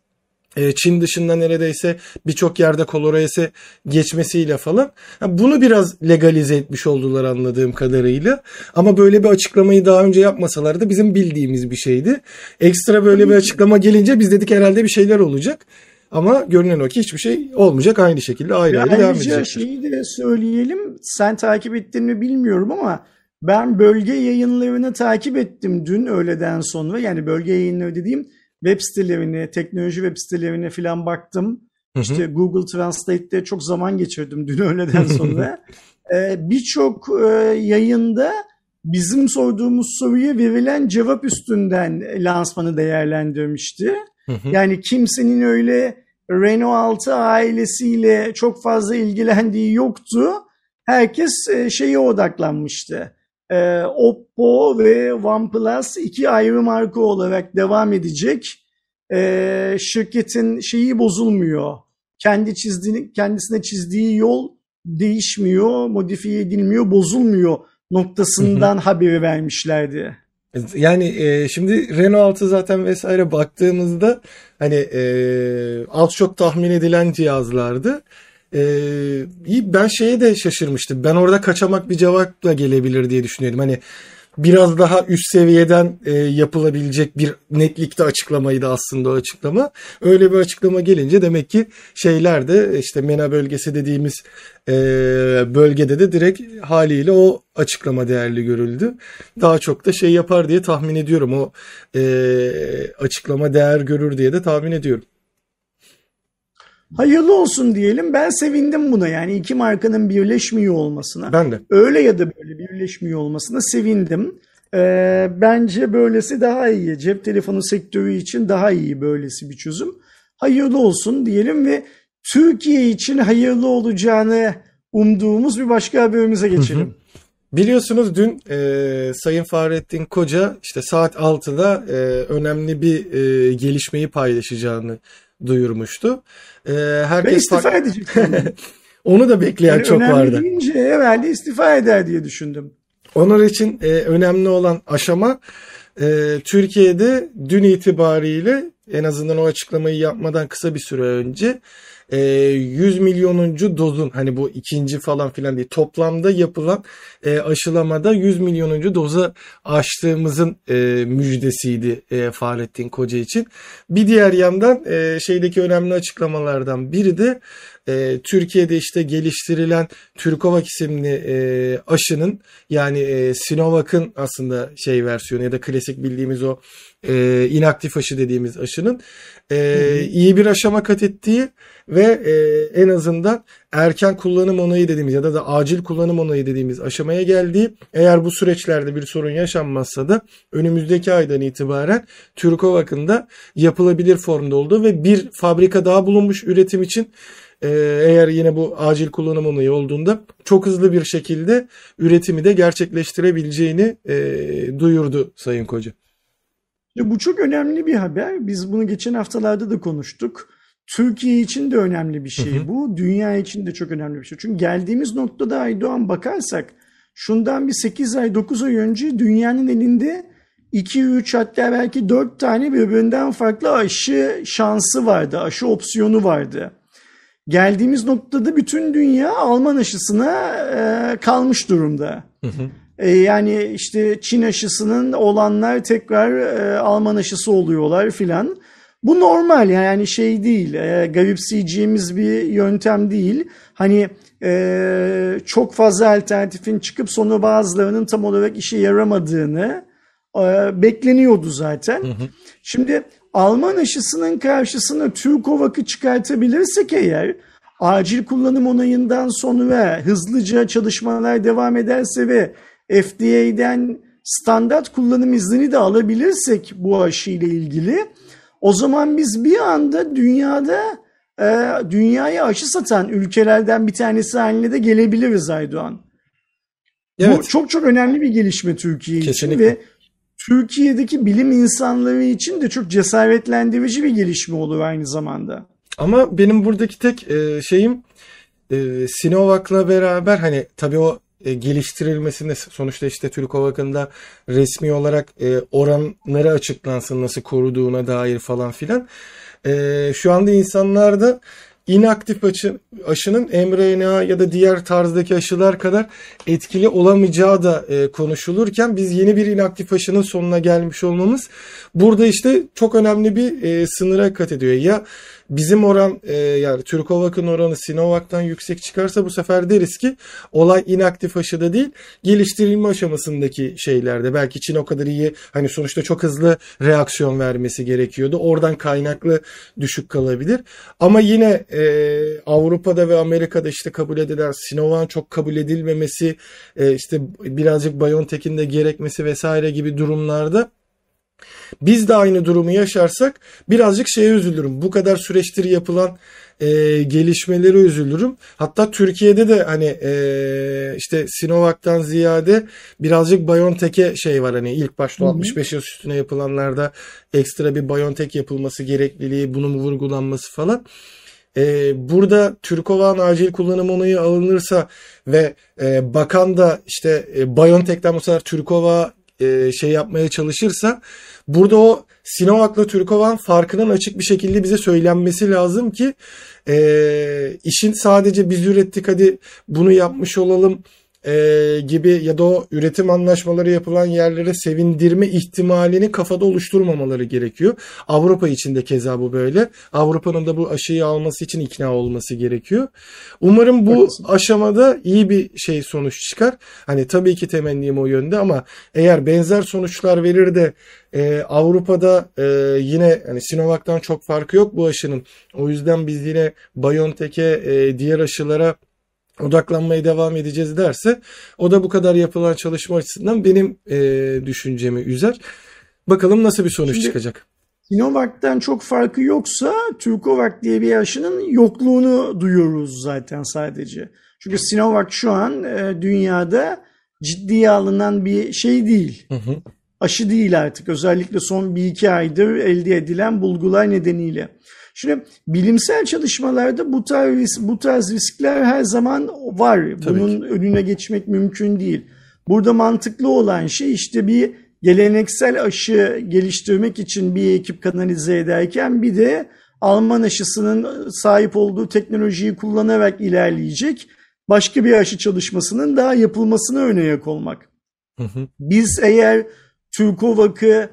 Çin dışında neredeyse birçok yerde ColorOS'e geçmesiyle falan bunu biraz legalize etmiş oldular anladığım kadarıyla. Ama böyle bir açıklamayı daha önce yapmasalar da bizim bildiğimiz bir şeydi. Ekstra böyle bir açıklama gelince biz dedik herhalde bir şeyler olacak. Ama görünen o ki hiçbir şey olmayacak. Aynı şekilde ayrı ayrı devam edecek. şeyi de söyleyelim. Sen takip ettin mi bilmiyorum ama ben bölge yayınlarını takip ettim dün öğleden sonra. Yani bölge yayınları dediğim web sitelerine, teknoloji web sitelerine falan baktım. Hı hı. İşte Google Translate'te çok zaman geçirdim dün öğleden sonra. ee, Birçok e, yayında bizim sorduğumuz soruya verilen cevap üstünden lansmanı değerlendirmişti. Hı hı. Yani kimsenin öyle Renault 6 ailesiyle çok fazla ilgilendiği yoktu. Herkes e, şeye odaklanmıştı e, Oppo ve OnePlus iki ayrı marka olarak devam edecek. E, şirketin şeyi bozulmuyor. Kendi çizdiğini, kendisine çizdiği yol değişmiyor, modifiye edilmiyor, bozulmuyor noktasından haberi vermişlerdi. Yani e, şimdi Renault 6 zaten vesaire baktığımızda hani e, az çok tahmin edilen cihazlardı. E, ben şeye de şaşırmıştım. Ben orada kaçamak bir cevapla gelebilir diye düşünüyordum. Hani biraz daha üst seviyeden e, yapılabilecek bir netlikte açıklamaydı aslında o açıklama. Öyle bir açıklama gelince demek ki şeyler de işte MENA bölgesi dediğimiz e, bölgede de direkt haliyle o açıklama değerli görüldü. Daha çok da şey yapar diye tahmin ediyorum. O e, açıklama değer görür diye de tahmin ediyorum. Hayırlı olsun diyelim. Ben sevindim buna yani iki markanın birleşmiyor olmasına. Ben de. Öyle ya da böyle birleşmiyor olmasına sevindim. Ee, bence böylesi daha iyi. Cep telefonu sektörü için daha iyi böylesi bir çözüm. Hayırlı olsun diyelim ve Türkiye için hayırlı olacağını umduğumuz bir başka haberimize geçelim. Biliyorsunuz dün e, Sayın Fahrettin Koca işte saat 6'da e, önemli bir e, gelişmeyi paylaşacağını duyurmuştu. Ee, herkes ben istifa fark... edecektim. Onu da bekleyen yani çok önemli vardı. deyince herhalde istifa eder diye düşündüm. Onlar için e, önemli olan aşama e, Türkiye'de dün itibariyle en azından o açıklamayı yapmadan kısa bir süre önce 100 e, milyonuncu dozun hani bu ikinci falan filan değil toplamda yapılan e, aşılamada 100 milyonuncu doza aştığımızın e, müjdesiydi e, Fahrettin Koca için. Bir diğer yandan e, şeydeki önemli açıklamalardan biri de e, Türkiye'de işte geliştirilen Türkovak isimli e, aşının yani e, Sinovac'ın aslında şey versiyonu ya da klasik bildiğimiz o e, inaktif aşı dediğimiz aşının e, iyi bir aşama kat ettiği ve e, en azından erken kullanım onayı dediğimiz ya da da acil kullanım onayı dediğimiz aşamaya geldiği eğer bu süreçlerde bir sorun yaşanmazsa da önümüzdeki aydan itibaren Türkovak'ın da yapılabilir formda olduğu ve bir fabrika daha bulunmuş üretim için e, eğer yine bu acil kullanım onayı olduğunda çok hızlı bir şekilde üretimi de gerçekleştirebileceğini e, duyurdu Sayın Koca. Bu çok önemli bir haber. Biz bunu geçen haftalarda da konuştuk. Türkiye için de önemli bir şey hı hı. bu. Dünya için de çok önemli bir şey. Çünkü geldiğimiz noktada Aydoğan bakarsak şundan bir 8 ay 9 ay önce dünyanın elinde 2-3 hatta belki 4 tane birbirinden farklı aşı şansı vardı. Aşı opsiyonu vardı. Geldiğimiz noktada bütün dünya Alman aşısına e, kalmış durumda. Hı hı. E, yani işte Çin aşısının olanlar tekrar e, Alman aşısı oluyorlar filan. Bu normal yani şey değil, e, garipseyeceğimiz bir yöntem değil. Hani e, çok fazla alternatifin çıkıp sonra bazılarının tam olarak işe yaramadığını e, bekleniyordu zaten. Hı hı. Şimdi Alman aşısının karşısına Türkovak'ı çıkartabilirsek eğer acil kullanım onayından sonra hızlıca çalışmalar devam ederse ve FDA'den standart kullanım izni de alabilirsek bu aşı ile ilgili o zaman biz bir anda dünyada e, dünyaya aşı satan ülkelerden bir tanesi haline de gelebiliriz Aydoğan. Evet. Bu çok çok önemli bir gelişme Türkiye Kesinlikle. için ve Türkiye'deki bilim insanları için de çok cesaretlendirici bir gelişme olur aynı zamanda. Ama benim buradaki tek e, şeyim e, Sinovac'la beraber hani tabii o e, geliştirilmesinde sonuçta işte Türk Ovak'ında resmi olarak e, oranları açıklansın nasıl koruduğuna dair falan filan. E, şu anda insanlarda inaktif aşı, aşının mRNA ya da diğer tarzdaki aşılar kadar etkili olamayacağı da e, konuşulurken biz yeni bir inaktif aşının sonuna gelmiş olmamız burada işte çok önemli bir e, sınıra kat ediyor. Ya bizim oran e, yani Türkovak'ın oranı Sinovac'tan yüksek çıkarsa bu sefer deriz ki olay inaktif aşıda değil geliştirilme aşamasındaki şeylerde. Belki Çin o kadar iyi hani sonuçta çok hızlı reaksiyon vermesi gerekiyordu. Oradan kaynaklı düşük kalabilir. Ama yine e, Avrupa'da ve Amerika'da işte kabul edilen Sinovac'ın çok kabul edilmemesi e, işte birazcık BioNTech'in de gerekmesi vesaire gibi durumlarda biz de aynı durumu yaşarsak birazcık şeye üzülürüm. Bu kadar süreçtir yapılan e, gelişmeleri üzülürüm. Hatta Türkiye'de de hani e, işte Sinovac'tan ziyade birazcık BioNTech'e şey var hani ilk başta 65 yaş üstüne yapılanlarda ekstra bir BioNTech yapılması gerekliliği, bunun vurgulanması falan. Ee, burada Türkovak'ın acil kullanım onayı alınırsa ve e, bakan da işte e, BioNTech'ten bu sefer Türkovak'a e, şey yapmaya çalışırsa burada o Sinovac'la Türkova'nın farkının açık bir şekilde bize söylenmesi lazım ki e, işin sadece biz ürettik hadi bunu yapmış olalım e, gibi ya da o üretim anlaşmaları yapılan yerlere sevindirme ihtimalini kafada oluşturmamaları gerekiyor. Avrupa için de keza bu böyle. Avrupa'nın da bu aşıyı alması için ikna olması gerekiyor. Umarım bu Haklısın. aşamada iyi bir şey sonuç çıkar. Hani tabii ki temennim o yönde ama eğer benzer sonuçlar verir de ee, Avrupa'da e, yine hani Sinovac'tan çok farkı yok bu aşının. O yüzden biz yine BioNTech'e e, diğer aşılara odaklanmaya devam edeceğiz derse o da bu kadar yapılan çalışma açısından benim e, düşüncemi üzer. Bakalım nasıl bir sonuç Şimdi, çıkacak. Sinovac'tan çok farkı yoksa Türkovac diye bir aşının yokluğunu duyuyoruz zaten sadece. Çünkü Sinovac şu an e, dünyada ciddiye alınan bir şey değil. Hı hı. Aşı değil artık. Özellikle son bir iki aydır elde edilen bulgular nedeniyle. Şimdi bilimsel çalışmalarda bu tarz, bu tarz riskler her zaman var. Tabii Bunun ki. önüne geçmek mümkün değil. Burada mantıklı olan şey işte bir geleneksel aşı geliştirmek için bir ekip kanalize ederken bir de Alman aşısının sahip olduğu teknolojiyi kullanarak ilerleyecek başka bir aşı çalışmasının daha yapılmasına öne yak olmak. Hı hı. Biz eğer Türkovak'ı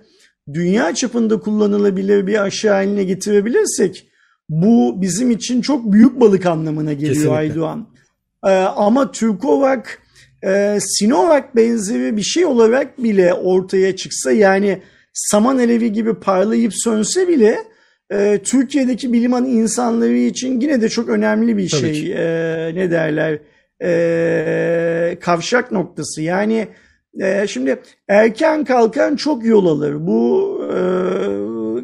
dünya çapında kullanılabilir bir aşı haline getirebilirsek bu bizim için çok büyük balık anlamına geliyor Kesinlikle. Aydoğan. Ee, ama Türkovac e, Sinovac benzeri bir şey olarak bile ortaya çıksa yani saman alevi gibi parlayıp sönse bile e, Türkiye'deki bilim insanları için yine de çok önemli bir Tabii şey. E, ne derler? E, kavşak noktası. Yani e, şimdi erken kalkan çok yol alır. Bu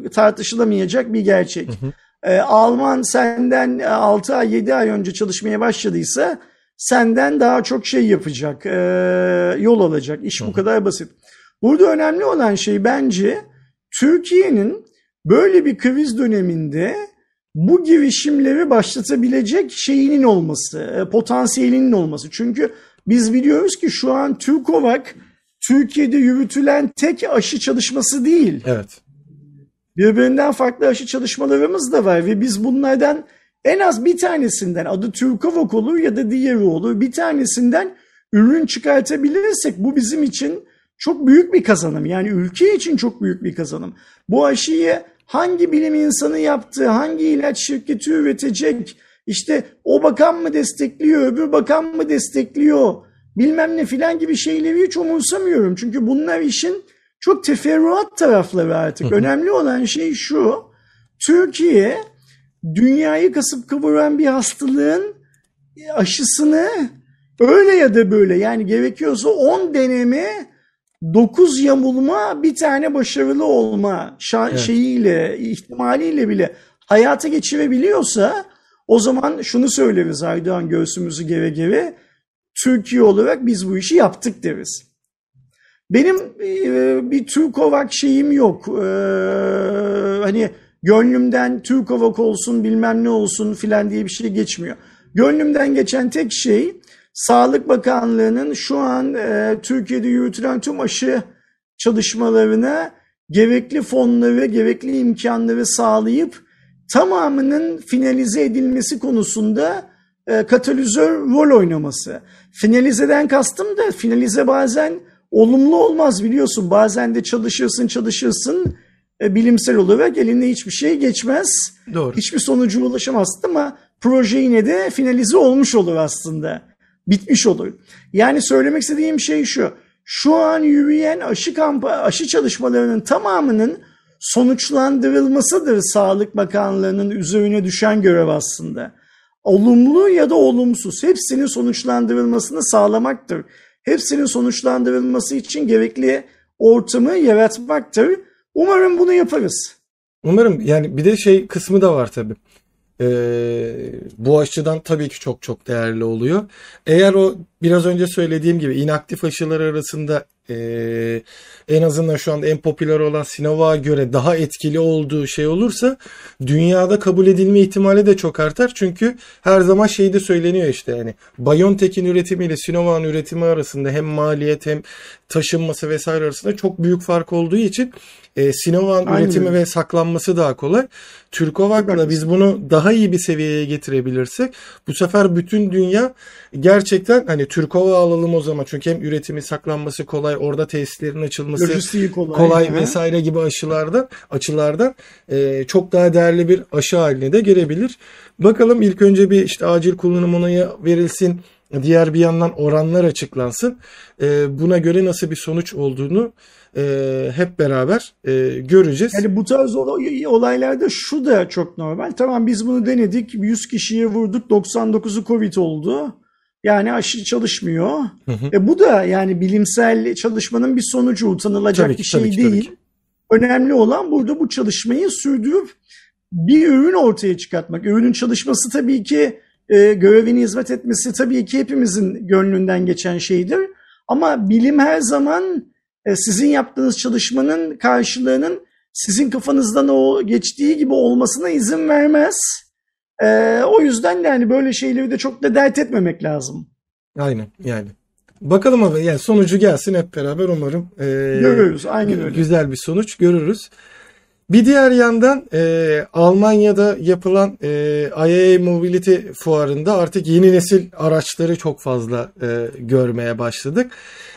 e, tartışılamayacak bir gerçek. Hı hı. E, Alman senden 6 ay 7 ay önce çalışmaya başladıysa senden daha çok şey yapacak, e, yol alacak. İş hı. bu kadar basit. Burada önemli olan şey bence Türkiye'nin böyle bir kriz döneminde bu girişimleri başlatabilecek şeyinin olması, e, potansiyelinin olması. Çünkü biz biliyoruz ki şu an Türkovac Türkiye'de yürütülen tek aşı çalışması değil. Evet. Birbirinden farklı aşı çalışmalarımız da var ve biz bunlardan en az bir tanesinden adı Türkovac olur ya da diğeri olur bir tanesinden ürün çıkartabilirsek bu bizim için çok büyük bir kazanım. Yani ülke için çok büyük bir kazanım. Bu aşıyı hangi bilim insanı yaptı, hangi ilaç şirketi üretecek, işte o bakan mı destekliyor, öbür bakan mı destekliyor bilmem ne filan gibi şeyleri hiç umursamıyorum. Çünkü bunlar işin çok teferruat tarafları artık. Önemli olan şey şu. Türkiye dünyayı kasıp kavuran bir hastalığın aşısını öyle ya da böyle yani gerekiyorsa 10 deneme 9 yamulma bir tane başarılı olma evet. şeyiyle ihtimaliyle bile hayata geçirebiliyorsa o zaman şunu söyleriz Aydoğan göğsümüzü geve geve Türkiye olarak biz bu işi yaptık deriz. Benim e, bir Türkovac şeyim yok. E, hani gönlümden Türkovac olsun bilmem ne olsun filan diye bir şey geçmiyor. Gönlümden geçen tek şey Sağlık Bakanlığı'nın şu an e, Türkiye'de yürütülen tüm aşı çalışmalarına gerekli fonları, gerekli imkanları sağlayıp tamamının finalize edilmesi konusunda e, katalizör rol oynaması. Finalizeden kastım da finalize bazen olumlu olmaz biliyorsun. Bazen de çalışırsın çalışırsın e, bilimsel olarak eline hiçbir şey geçmez. Doğru. Hiçbir sonucu ulaşamazsın ama proje yine de finalize olmuş olur aslında. Bitmiş olur. Yani söylemek istediğim şey şu. Şu an yürüyen aşı kampa aşı çalışmalarının tamamının sonuçlandırılmasıdır Sağlık Bakanlığı'nın üzerine düşen görev aslında olumlu ya da olumsuz hepsinin sonuçlandırılmasını sağlamaktır. Hepsinin sonuçlandırılması için gerekli ortamı yaratmaktır. Umarım bunu yaparız. Umarım yani bir de şey kısmı da var tabii. Ee, bu açıdan tabii ki çok çok değerli oluyor. Eğer o biraz önce söylediğim gibi inaktif aşılar arasında e, en azından şu anda en popüler olan Sinovac'a göre daha etkili olduğu şey olursa dünyada kabul edilme ihtimali de çok artar. Çünkü her zaman şey de söyleniyor işte yani BioNTech'in üretimiyle Sinovac'ın üretimi arasında hem maliyet hem taşınması vesaire arasında çok büyük fark olduğu için e, Sinovac'ın üretimi ve saklanması daha kolay. Türkovak'la biz bunu daha iyi bir seviyeye getirebilirsek bu sefer bütün dünya gerçekten hani Türkova alalım o zaman çünkü hem üretimi saklanması kolay orada tesislerin açılması kolay, kolay vesaire gibi aşılardan açılardan e, çok daha değerli bir aşı haline de gelebilir. Bakalım ilk önce bir işte acil kullanım onayı verilsin. Diğer bir yandan oranlar açıklansın. E, buna göre nasıl bir sonuç olduğunu e, hep beraber e, göreceğiz. Yani bu tarz olaylarda şu da çok normal. Tamam biz bunu denedik. 100 kişiye vurduk. 99'u Covid oldu. Yani aşı çalışmıyor. Hı hı. E bu da yani bilimsel çalışmanın bir sonucu utanılacak tabii ki, bir şey tabii ki, değil. Tabii ki. Önemli olan burada bu çalışmayı sürdürüp bir ürün ortaya çıkartmak. Ürünün çalışması tabii ki e, görevini hizmet etmesi tabii ki hepimizin gönlünden geçen şeydir. Ama bilim her zaman e, sizin yaptığınız çalışmanın karşılığının sizin kafanızdan o geçtiği gibi olmasına izin vermez. E, o yüzden de yani böyle şeyleri de çok da dert etmemek lazım. Aynen yani. Bakalım abi yani sonucu gelsin hep beraber umarım. E, görürüz aynen öyle. Güzel bir sonuç görürüz. Bir diğer yandan e, Almanya'da yapılan e, IAA Mobility fuarında artık yeni nesil araçları çok fazla e, görmeye başladık.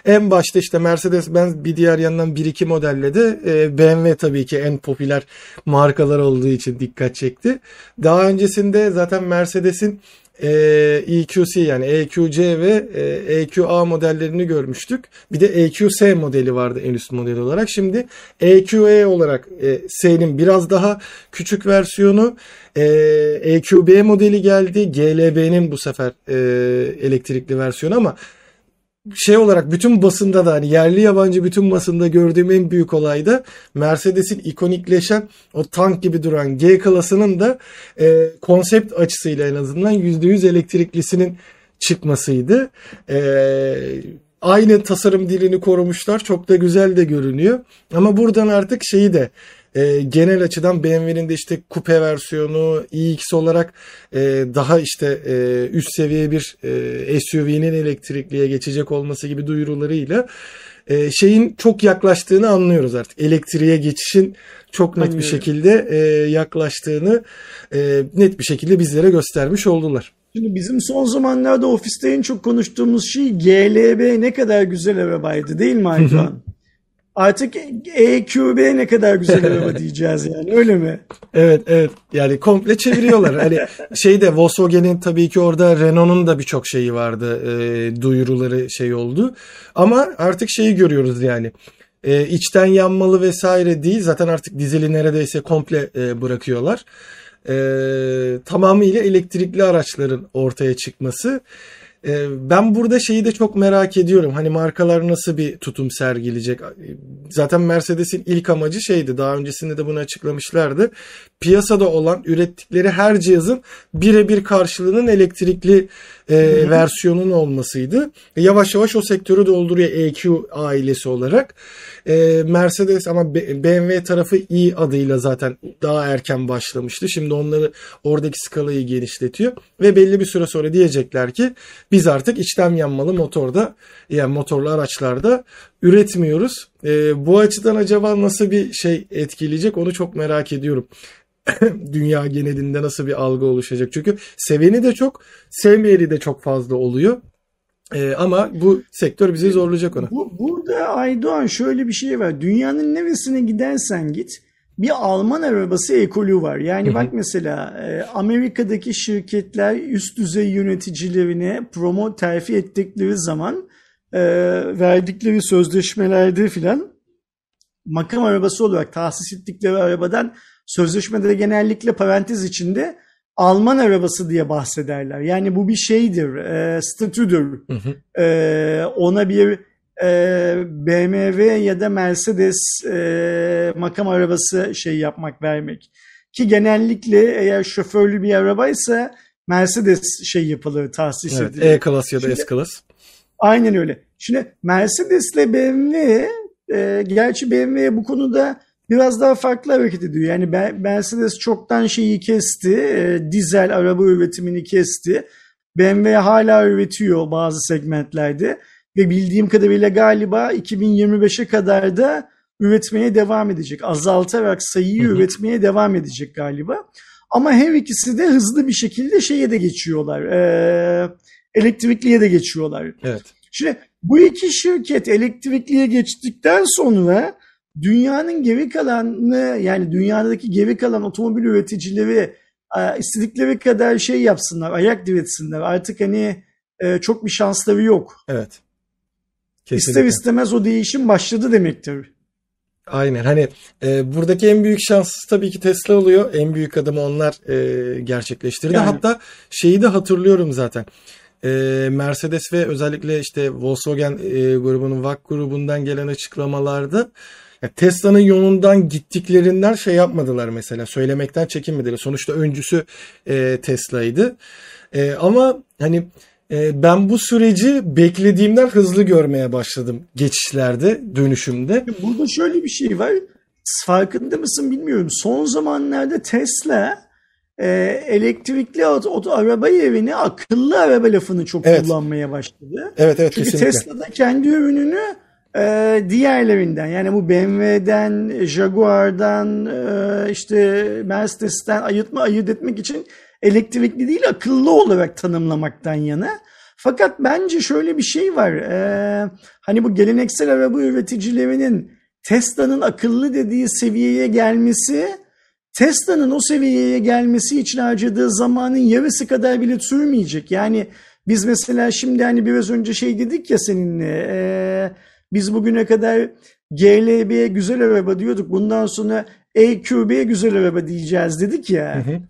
En başta işte Mercedes-Benz bir diğer yandan 1-2 modelle de e, BMW tabii ki en popüler markalar olduğu için dikkat çekti. Daha öncesinde zaten Mercedes'in e, EQC yani EQC ve e, EQA modellerini görmüştük. Bir de EQS modeli vardı en üst model olarak. Şimdi EQE olarak e, S'nin biraz daha küçük versiyonu e, EQB modeli geldi. GLB'nin bu sefer e, elektrikli versiyonu ama şey olarak bütün basında da hani yerli yabancı bütün basında gördüğüm en büyük olay da Mercedes'in ikonikleşen o tank gibi duran G klasının da e, konsept açısıyla en azından %100 elektriklisinin çıkmasıydı. E, aynı tasarım dilini korumuşlar. Çok da güzel de görünüyor. Ama buradan artık şeyi de e, genel açıdan BMW'nin de işte kupe versiyonu iX olarak e, daha işte e, üst seviye bir e, SUV'nin elektrikliye geçecek olması gibi duyurularıyla e, şeyin çok yaklaştığını anlıyoruz artık. Elektriğe geçişin çok net bir şekilde e, yaklaştığını e, net bir şekilde bizlere göstermiş oldular. Şimdi bizim son zamanlarda ofiste en çok konuştuğumuz şey GLB ne kadar güzel arabaydı değil mi Aydoğan? Artık EQB ne kadar güzel araba diyeceğiz yani öyle mi? Evet evet yani komple çeviriyorlar. hani şeyde Volkswagen'in tabii ki orada Renault'un da birçok şeyi vardı e, duyuruları şey oldu. Ama artık şeyi görüyoruz yani e, içten yanmalı vesaire değil zaten artık dizeli neredeyse komple e, bırakıyorlar. E, tamamıyla elektrikli araçların ortaya çıkması. Ee, ben burada şeyi de çok merak ediyorum. Hani markalar nasıl bir tutum sergileyecek? Zaten Mercedes'in ilk amacı şeydi. Daha öncesinde de bunu açıklamışlardı. Piyasada olan ürettikleri her cihazın birebir karşılığının elektrikli e, versiyonun olmasıydı. Yavaş yavaş o sektörü dolduruyor EQ ailesi olarak. E, Mercedes ama BMW tarafı i adıyla zaten daha erken başlamıştı. Şimdi onları oradaki skalayı genişletiyor ve belli bir süre sonra diyecekler ki biz artık içten yanmalı motorda yani motorlu araçlarda üretmiyoruz. E, bu açıdan acaba nasıl bir şey etkileyecek onu çok merak ediyorum. Dünya genelinde nasıl bir algı oluşacak? Çünkü seveni de çok, sevmeyeni de çok fazla oluyor. Ee, ama bu sektör bizi zorlayacak ona. Bu, burada Aydoğan şöyle bir şey var. Dünyanın neresine gidersen git bir Alman arabası ekolü var. Yani Hı-hı. bak mesela e, Amerika'daki şirketler üst düzey yöneticilerine promo terfi ettikleri zaman e, verdikleri sözleşmelerde filan makam arabası olarak tahsis ettikleri arabadan sözleşmede genellikle parantez içinde Alman arabası diye bahsederler. Yani bu bir şeydir, e, statüdür. Hı hı. E, ona bir e, BMW ya da Mercedes e, makam arabası şey yapmak, vermek. Ki genellikle eğer şoförlü bir arabaysa Mercedes şey yapılır, tahsis evet, edilir. E-Class ya da S-Class. Aynen öyle. Şimdi Mercedes ile BMW e, gerçi BMW bu konuda biraz daha farklı hareket ediyor. Yani Mercedes çoktan şeyi kesti. E, dizel araba üretimini kesti. BMW hala üretiyor bazı segmentlerde ve bildiğim kadarıyla galiba 2025'e kadar da üretmeye devam edecek. Azaltarak sayıyı üretmeye devam edecek galiba. Ama her ikisi de hızlı bir şekilde şeye de geçiyorlar. E, elektrikliye de geçiyorlar. Evet. Şimdi bu iki şirket elektrikliye geçtikten sonra dünyanın geri kalanını yani dünyadaki geri kalan otomobil üreticileri e, istedikleri kadar şey yapsınlar, ayak diretsinler. Artık hani e, çok bir şansları yok. Evet. Kesinlikle. İster istemez o değişim başladı demektir. Aynen hani e, buradaki en büyük şans tabii ki Tesla oluyor. En büyük adımı onlar e, gerçekleştirdi. Yani. Hatta şeyi de hatırlıyorum zaten. E, Mercedes ve özellikle işte Volkswagen e, grubunun VAK grubundan gelen açıklamalarda Tesla'nın yolundan gittiklerinden şey yapmadılar mesela. Söylemekten çekinmediler. Sonuçta öncüsü e, Tesla'ydı. E, ama hani e, ben bu süreci beklediğimden hızlı görmeye başladım geçişlerde, dönüşümde. Burada şöyle bir şey var. Farkında mısın bilmiyorum. Son zamanlarda Tesla e, elektrikli araba yerine akıllı araba lafını çok evet. kullanmaya başladı. Evet evet Çünkü kesinlikle. Tesla da kendi ürününü e, diğerlerinden yani bu BMW'den, Jaguar'dan, e, işte Mercedes'ten ayırtma ayırt etmek için elektrikli değil akıllı olarak tanımlamaktan yana. Fakat bence şöyle bir şey var. E, hani bu geleneksel araba üreticilerinin Tesla'nın akıllı dediği seviyeye gelmesi Tesla'nın o seviyeye gelmesi için harcadığı zamanın yarısı kadar bile sürmeyecek. Yani biz mesela şimdi hani biraz önce şey dedik ya seninle e, biz bugüne kadar GLB'ye güzel araba diyorduk. Bundan sonra EQB'ye güzel araba diyeceğiz dedik ya. Hı hı.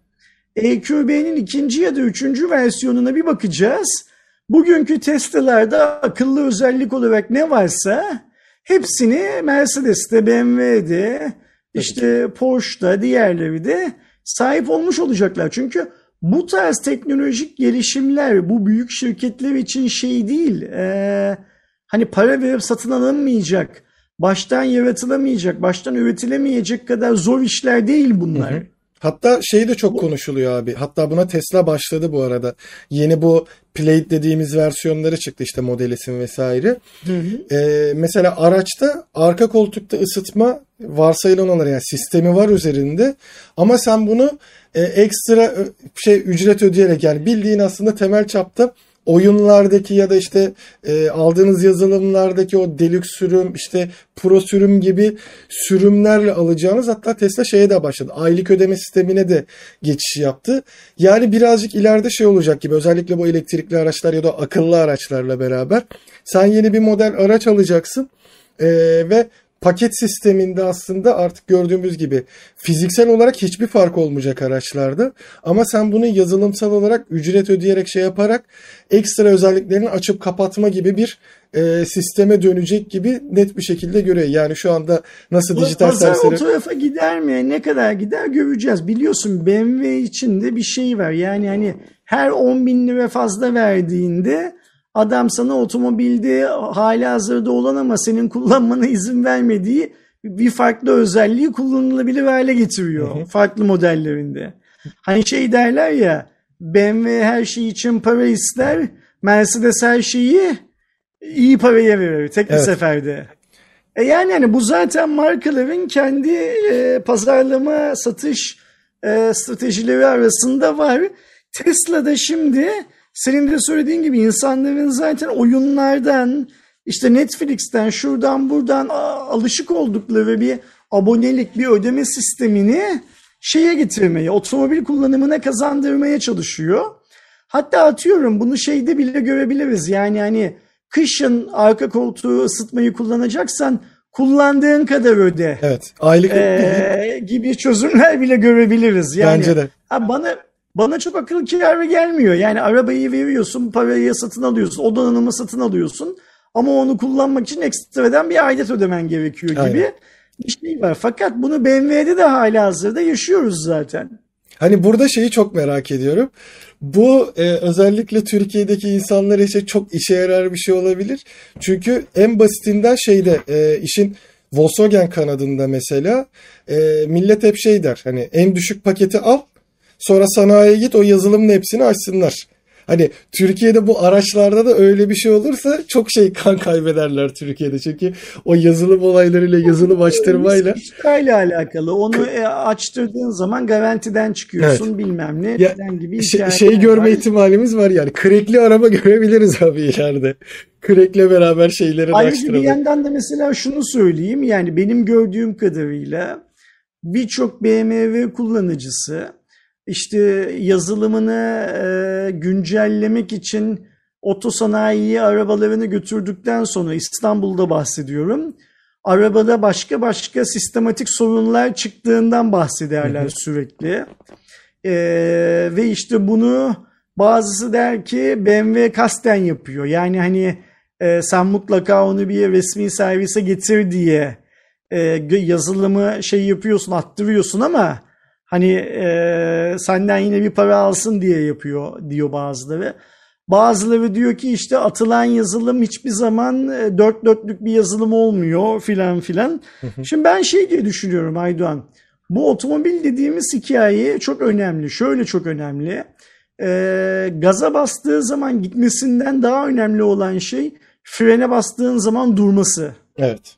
EQB'nin ikinci ya da üçüncü versiyonuna bir bakacağız. Bugünkü Tesla'larda akıllı özellik olarak ne varsa hepsini Mercedes'te, BMW'de, işte Porsche'da, diğerleri de sahip olmuş olacaklar. Çünkü bu tarz teknolojik gelişimler bu büyük şirketler için şey değil. Ee, hani para verip satın alınmayacak, baştan yaratılamayacak, baştan üretilemeyecek kadar zor işler değil bunlar. Hı hı. Hatta şey de çok konuşuluyor abi. Hatta buna Tesla başladı bu arada. Yeni bu Plate dediğimiz versiyonları çıktı işte Model S vesaire. Hı hı. Ee, mesela araçta arka koltukta ısıtma varsayılan olarak yani sistemi var üzerinde. Ama sen bunu e, ekstra şey ücret ödeyerek yani bildiğin aslında temel çapta oyunlardaki ya da işte e, aldığınız yazılımlardaki o deluxe sürüm işte pro sürüm gibi sürümlerle alacağınız hatta Tesla şeye de başladı. Aylık ödeme sistemine de geçiş yaptı. Yani birazcık ileride şey olacak gibi özellikle bu elektrikli araçlar ya da akıllı araçlarla beraber sen yeni bir model araç alacaksın e, ve paket sisteminde aslında artık gördüğümüz gibi fiziksel olarak hiçbir fark olmayacak araçlarda. Ama sen bunu yazılımsal olarak ücret ödeyerek şey yaparak ekstra özelliklerini açıp kapatma gibi bir e, sisteme dönecek gibi net bir şekilde görüyor. Yani şu anda nasıl Bu dijital pazar servisleri... o tarafa gider mi? Ne kadar gider göreceğiz. Biliyorsun BMW içinde bir şey var. Yani hani her 10 bin lira fazla verdiğinde Adam sana otomobilde hali hazırda olan ama senin kullanmana izin vermediği bir farklı özelliği kullanılabilir hale getiriyor. Hı hı. Farklı modellerinde. Hani şey derler ya BMW her şey için para ister. Mercedes her şeyi iyi paraya verir tek bir evet. seferde. E yani hani bu zaten markaların kendi e, pazarlama satış e, stratejileri arasında var. Tesla da şimdi senin de söylediğin gibi insanların zaten oyunlardan işte Netflix'ten şuradan buradan alışık oldukları bir abonelik bir ödeme sistemini şeye getirmeye, otomobil kullanımına kazandırmaya çalışıyor. Hatta atıyorum bunu şeyde bile görebiliriz. Yani hani kışın arka koltuğu ısıtmayı kullanacaksan kullandığın kadar öde. Evet. Aylık ee, gibi çözümler bile görebiliriz. Yani, Bence de. Ha bana bana çok akıl kârı gelmiyor. Yani arabayı veriyorsun, parayı satın alıyorsun, o donanımı satın alıyorsun. Ama onu kullanmak için ekstradan bir aidat ödemen gerekiyor gibi Aynen. bir şey var. Fakat bunu BMW'de de hala hazırda yaşıyoruz zaten. Hani burada şeyi çok merak ediyorum. Bu e, özellikle Türkiye'deki insanlar için çok işe yarar bir şey olabilir. Çünkü en basitinden şeyde e, işin Volkswagen kanadında mesela e, millet hep şey der. Hani en düşük paketi al sonra sanayiye git o yazılımın hepsini açsınlar. Hani Türkiye'de bu araçlarda da öyle bir şey olursa çok şey kan kaybederler Türkiye'de. Çünkü o yazılım olaylarıyla yazılım açtırmayla. İşlerle alakalı. Onu e, açtırdığın zaman garantiden çıkıyorsun evet. bilmem ne ya, gibi şey, şey görme var. ihtimalimiz var yani. Krekli araba görebiliriz abi ileride. Krekle beraber şeyleri Ayrıca bir yandan da mesela şunu söyleyeyim. Yani benim gördüğüm kadarıyla birçok BMW kullanıcısı işte yazılımını e, güncellemek için otosanayiye arabalarını götürdükten sonra İstanbul'da bahsediyorum. Arabada başka başka sistematik sorunlar çıktığından bahsederler sürekli. E, ve işte bunu bazısı der ki BMW kasten yapıyor. Yani hani e, sen mutlaka onu bir resmi servise getir diye e, yazılımı şey yapıyorsun attırıyorsun ama Hani e, senden yine bir para alsın diye yapıyor diyor bazıları. Bazıları diyor ki işte atılan yazılım hiçbir zaman e, dört dörtlük bir yazılım olmuyor filan filan. Şimdi ben şey diye düşünüyorum Aydoğan. Bu otomobil dediğimiz hikaye çok önemli. Şöyle çok önemli. E, gaza bastığı zaman gitmesinden daha önemli olan şey frene bastığın zaman durması. Evet.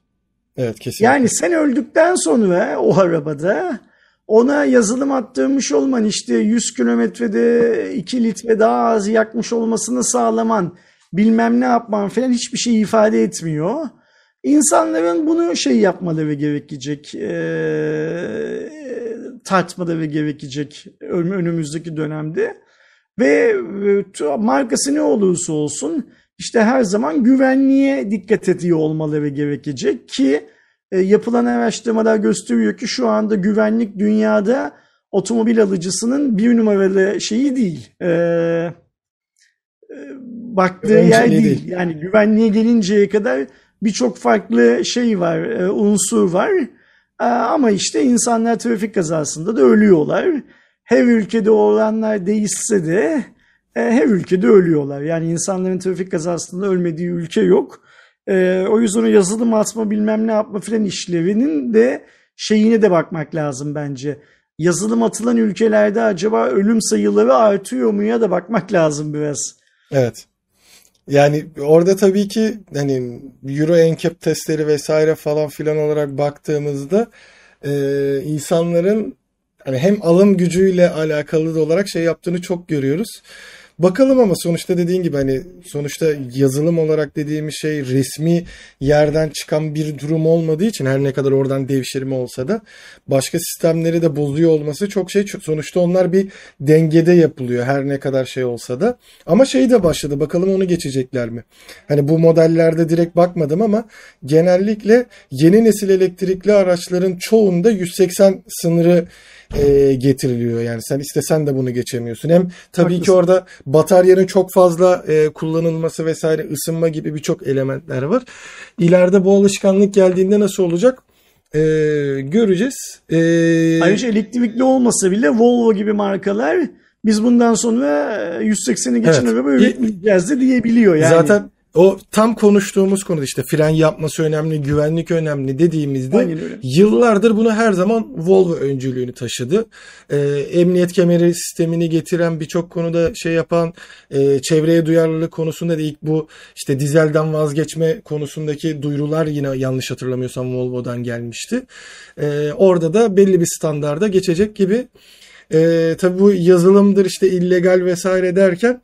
Evet kesinlikle. Yani sen öldükten sonra o arabada ona yazılım attırmış olman işte 100 kilometrede 2 litre daha az yakmış olmasını sağlaman bilmem ne yapman falan hiçbir şey ifade etmiyor. İnsanların bunu şey yapmaları gerekecek, e, tartmaları gerekecek önümüzdeki dönemde. Ve e, markası ne olursa olsun işte her zaman güvenliğe dikkat ediyor olmaları gerekecek ki e, yapılan araştırmalar gösteriyor ki şu anda güvenlik dünyada otomobil alıcısının bir numaralı şeyi değil. E, e, baktığı yer değil. değil. Yani güvenliğe gelinceye kadar birçok farklı şey var, e, unsur var. E, ama işte insanlar trafik kazasında da ölüyorlar. Her ülkede olanlar değişse de e, her ülkede ölüyorlar. Yani insanların trafik kazasında ölmediği ülke yok. E, o yüzden o yazılım atma bilmem ne yapma filan işlevinin de şeyine de bakmak lazım bence. Yazılım atılan ülkelerde acaba ölüm sayıları artıyor mu ya da bakmak lazım biraz. Evet. Yani orada tabii ki hani Euro NCAP testleri vesaire falan filan olarak baktığımızda e, insanların hani hem alım gücüyle alakalı olarak şey yaptığını çok görüyoruz. Bakalım ama sonuçta dediğin gibi hani sonuçta yazılım olarak dediğimiz şey resmi yerden çıkan bir durum olmadığı için her ne kadar oradan devşirme olsa da başka sistemleri de bozuyor olması çok şey sonuçta onlar bir dengede yapılıyor her ne kadar şey olsa da. Ama şey de başladı bakalım onu geçecekler mi? Hani bu modellerde direkt bakmadım ama genellikle yeni nesil elektrikli araçların çoğunda 180 sınırı e, getiriliyor. Yani sen istesen de bunu geçemiyorsun. Hem tabii Haklısın. ki orada bataryanın çok fazla e, kullanılması vesaire ısınma gibi birçok elementler var. İleride bu alışkanlık geldiğinde nasıl olacak? Ee, göreceğiz. Ee, Ayrıca elektrikli olmasa bile Volvo gibi markalar biz bundan sonra 180'i geçen evet. araba üretmeyeceğiz de diyebiliyor yani. Zaten o tam konuştuğumuz konu işte fren yapması önemli, güvenlik önemli dediğimizde yıllardır bunu her zaman Volvo öncülüğünü taşıdı. Ee, emniyet kemeri sistemini getiren birçok konuda şey yapan e, çevreye duyarlılık konusunda da ilk bu işte dizelden vazgeçme konusundaki duyurular yine yanlış hatırlamıyorsam Volvo'dan gelmişti. Ee, orada da belli bir standarda geçecek gibi. Ee, tabii bu yazılımdır işte illegal vesaire derken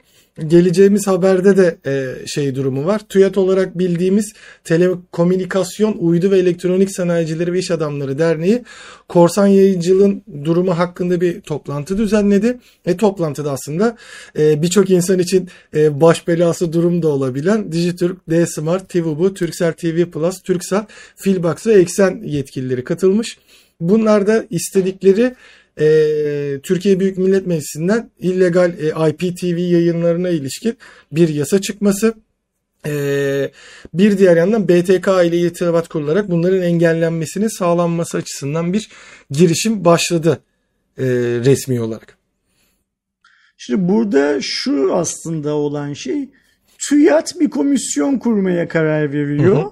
geleceğimiz haberde de e, şey durumu var. TÜYAT olarak bildiğimiz Telekomünikasyon, Uydu ve Elektronik Sanayicileri ve İş Adamları Derneği korsan yayıncılığın durumu hakkında bir toplantı düzenledi. E toplantıda aslında e, birçok insan için e, baş belası durum da olabilen Dijitürk, D-Smart, TVBU, Turkcell TV Plus, Turkcell, Filbox ve Eksen yetkilileri katılmış. Bunlar da istedikleri e, Türkiye Büyük Millet Meclisi'nden illegal e, IPTV yayınlarına ilişkin bir yasa çıkması. Ee, bir diğer yandan BTK ile irtibat kurularak bunların engellenmesinin sağlanması açısından bir girişim başladı e, resmi olarak. Şimdi burada şu aslında olan şey TÜYAT bir komisyon kurmaya karar veriyor. Hı hı.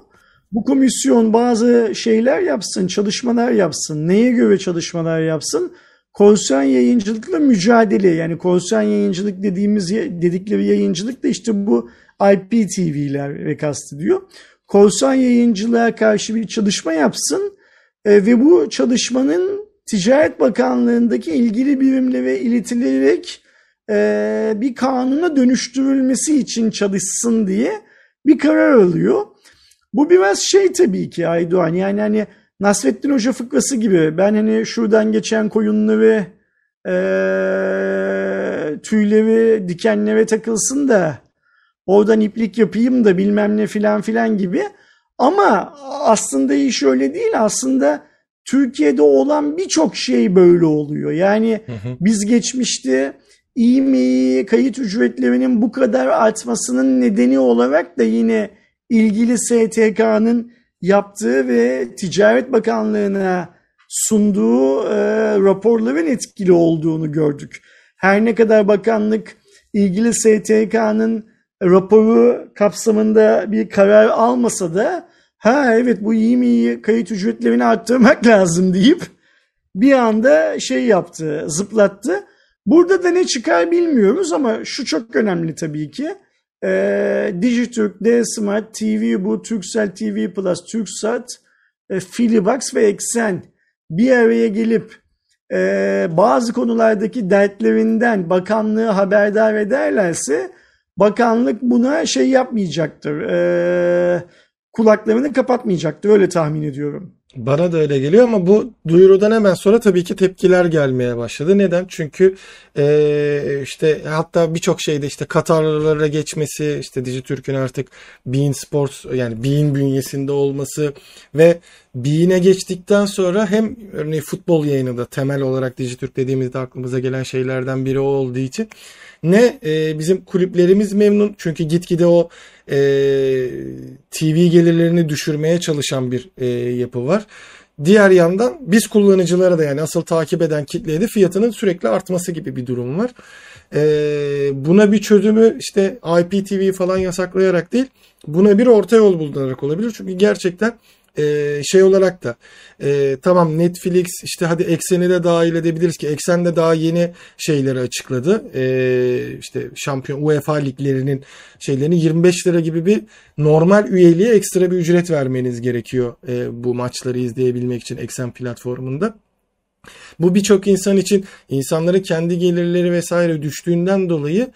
Bu komisyon bazı şeyler yapsın, çalışmalar yapsın. Neye göre çalışmalar yapsın? Korsan yayıncılıkla mücadele yani korsan yayıncılık dediğimiz dedikleri yayıncılık da işte bu IPTV'ler ve kastediyor. Korsan yayıncılığa karşı bir çalışma yapsın e, ve bu çalışmanın Ticaret Bakanlığı'ndaki ilgili birimlere iletilerek e, bir kanuna dönüştürülmesi için çalışsın diye bir karar alıyor. Bu biraz şey tabii ki Aydoğan yani hani Nasrettin Hoca fıkrası gibi ben hani şuradan geçen koyunları e, tüyleri dikenlere takılsın da oradan iplik yapayım da bilmem ne filan filan gibi. Ama aslında iş öyle değil. Aslında Türkiye'de olan birçok şey böyle oluyor. Yani hı hı. biz geçmişte iyi mi kayıt ücretlerinin bu kadar artmasının nedeni olarak da yine ilgili STK'nın yaptığı ve Ticaret Bakanlığı'na sunduğu e, raporların etkili olduğunu gördük. Her ne kadar bakanlık ilgili STK'nın raporu kapsamında bir karar almasa da ha evet bu iyi mi iyi kayıt ücretlerini arttırmak lazım deyip bir anda şey yaptı, zıplattı. Burada da ne çıkar bilmiyoruz ama şu çok önemli tabii ki. E, Dijitürk, D-Smart, TV Bu, Turkcell TV Plus, Turksat, e, Filibox ve Eksen bir araya gelip e, bazı konulardaki dertlerinden bakanlığı haberdar ederlerse bakanlık buna şey yapmayacaktır. E, kulaklarını kapatmayacaktır öyle tahmin ediyorum. Bana da öyle geliyor ama bu duyurudan hemen sonra tabii ki tepkiler gelmeye başladı. Neden? Çünkü e, işte hatta birçok şeyde işte Katarlılara geçmesi, işte Dijitürk'ün artık Bein Sports yani Bein bünyesinde olması ve Bean'e geçtikten sonra hem örneğin futbol yayını da temel olarak Dijitürk dediğimizde aklımıza gelen şeylerden biri olduğu için ne e, bizim kulüplerimiz memnun çünkü gitgide o e, TV gelirlerini düşürmeye çalışan bir e, yapı var. Diğer yandan biz kullanıcılara da yani asıl takip eden kitleye de fiyatının sürekli artması gibi bir durum var. E, buna bir çözümü işte IPTV falan yasaklayarak değil buna bir orta yol bulunarak olabilir. Çünkü gerçekten e, şey olarak da e, tamam Netflix işte hadi ekseni de dahil edebiliriz ki eksen de daha yeni şeyleri açıkladı. E, işte şampiyon UEFA liglerinin şeylerini 25 lira gibi bir normal üyeliğe ekstra bir ücret vermeniz gerekiyor e, bu maçları izleyebilmek için eksen platformunda. Bu birçok insan için insanların kendi gelirleri vesaire düştüğünden dolayı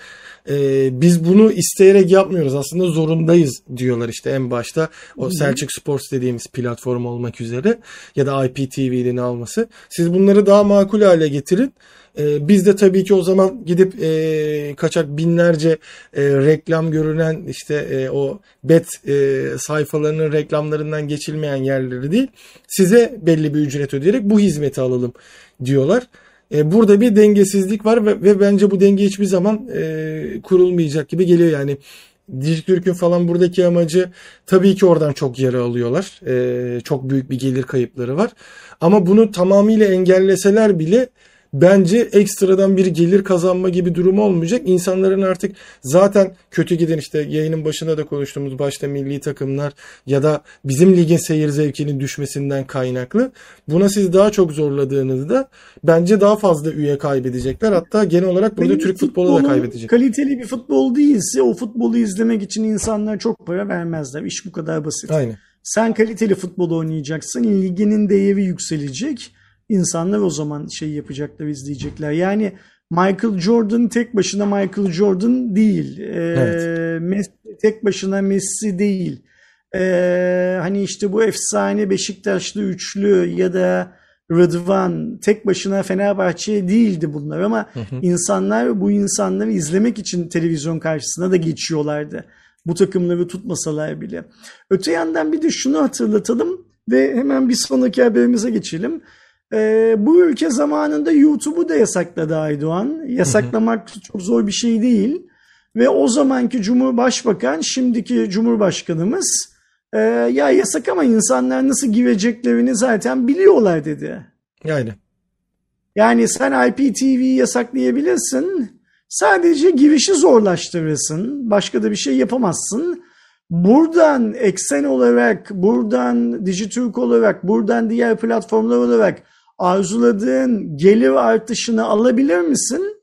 e, biz bunu isteyerek yapmıyoruz. Aslında zorundayız diyorlar işte en başta. O. Selçuk Sports dediğimiz platform olmak üzere ya da IPTV'nin alması. Siz bunları daha makul hale getirin. E, biz de tabii ki o zaman gidip e, kaçak binlerce e, reklam görünen işte e, o bet e, sayfalarının reklamlarından geçilmeyen yerleri değil size belli bir ücret ödeyerek bu hizmeti alalım diyorlar. E, burada bir dengesizlik var ve, ve bence bu denge hiçbir zaman e, kurulmayacak gibi geliyor yani. Dijitürk'ün falan buradaki amacı tabii ki oradan çok yara alıyorlar. E, çok büyük bir gelir kayıpları var. Ama bunu tamamıyla engelleseler bile bence ekstradan bir gelir kazanma gibi durum olmayacak. İnsanların artık zaten kötü giden işte yayının başında da konuştuğumuz başta milli takımlar ya da bizim ligin seyir zevkinin düşmesinden kaynaklı. Buna siz daha çok zorladığınızda bence daha fazla üye kaybedecekler. Hatta genel olarak burada Benim Türk futbolu da kaybedecek. Kaliteli bir futbol değilse o futbolu izlemek için insanlar çok para vermezler. İş bu kadar basit. Aynen. Sen kaliteli futbol oynayacaksın. Liginin değeri yükselecek insanlar o zaman şey yapacaklar, izleyecekler. Yani Michael Jordan tek başına Michael Jordan değil. Ee, evet. Messi tek başına Messi değil. Ee, hani işte bu efsane Beşiktaşlı üçlü ya da Rıdvan tek başına Fenerbahçe değildi bunlar ama hı hı. insanlar bu insanları izlemek için televizyon karşısına da geçiyorlardı. Bu takımları tutmasalar bile. Öte yandan bir de şunu hatırlatalım ve hemen bir sonraki haberimize geçelim. Ee, bu ülke zamanında YouTube'u da yasakladı Aydoğan. Yasaklamak hı hı. çok zor bir şey değil. Ve o zamanki Cumhurbaşbakan, şimdiki Cumhurbaşkanımız e, ya yasak ama insanlar nasıl gireceklerini zaten biliyorlar dedi. Yani. Yani sen IPTV'yi yasaklayabilirsin. Sadece girişi zorlaştırırsın. Başka da bir şey yapamazsın. Buradan eksen olarak, buradan Dijitürk olarak, buradan diğer platformlar olarak arzuladığın gelir artışını alabilir misin?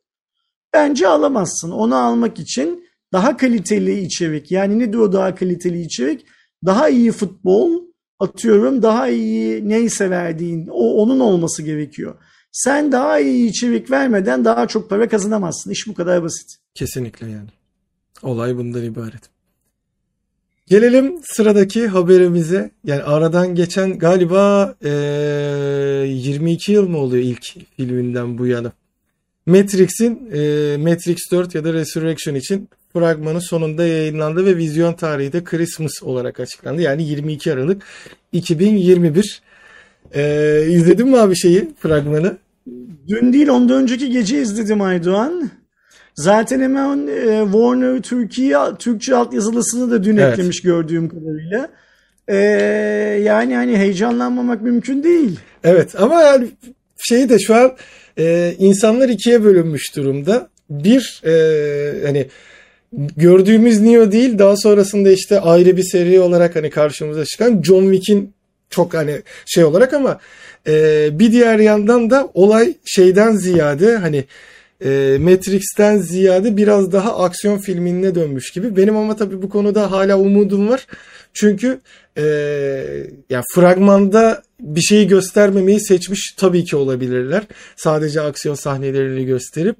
Bence alamazsın. Onu almak için daha kaliteli içerik, yani nedir o daha kaliteli içerik? Daha iyi futbol, atıyorum daha iyi neyse verdiğin, o onun olması gerekiyor. Sen daha iyi içerik vermeden daha çok para kazanamazsın. İş bu kadar basit. Kesinlikle yani. Olay bundan ibaret. Gelelim sıradaki haberimize. Yani aradan geçen galiba e, 22 yıl mı oluyor ilk filminden bu yana? Matrix'in e, Matrix 4 ya da Resurrection için fragmanı sonunda yayınlandı ve vizyon tarihi de Christmas olarak açıklandı. Yani 22 Aralık 2021. E, izledin mi abi şeyi fragmanı? Dün değil ondan önceki gece izledim Aydoğan. Zaten hemen e, Warner Türkiye Türkçe altyazılısını da dün evet. eklemiş gördüğüm kadarıyla. E, yani hani heyecanlanmamak mümkün değil. Evet ama yani şey de şu an e, insanlar ikiye bölünmüş durumda. Bir e, hani gördüğümüz Neo değil daha sonrasında işte ayrı bir seri olarak hani karşımıza çıkan John Wick'in çok hani şey olarak ama e, bir diğer yandan da olay şeyden ziyade hani e, Matrix'ten ziyade biraz daha aksiyon filmine dönmüş gibi. Benim ama tabii bu konuda hala umudum var. Çünkü e, yani fragmanda bir şeyi göstermemeyi seçmiş tabii ki olabilirler. Sadece aksiyon sahnelerini gösterip.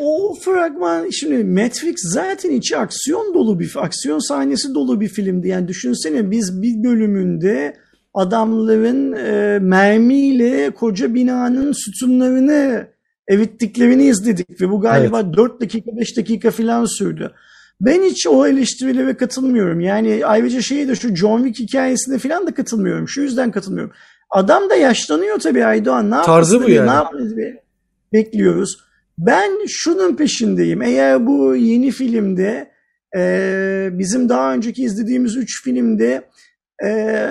O fragman şimdi Matrix zaten içi aksiyon dolu bir aksiyon sahnesi dolu bir filmdi. Yani düşünsene biz bir bölümünde adamların e, mermiyle koca binanın sütunlarını evittiklerini izledik ve bu galiba evet. 4 dakika 5 dakika falan sürdü. Ben hiç o eleştirilere katılmıyorum. Yani ayrıca şeyi de şu John Wick hikayesine falan da katılmıyorum. Şu yüzden katılmıyorum. Adam da yaşlanıyor tabii Aydoğan. Ne Tarzı bu yani. Ne yapacağız bekliyoruz. Ben şunun peşindeyim. Eğer bu yeni filmde e, bizim daha önceki izlediğimiz 3 filmde e,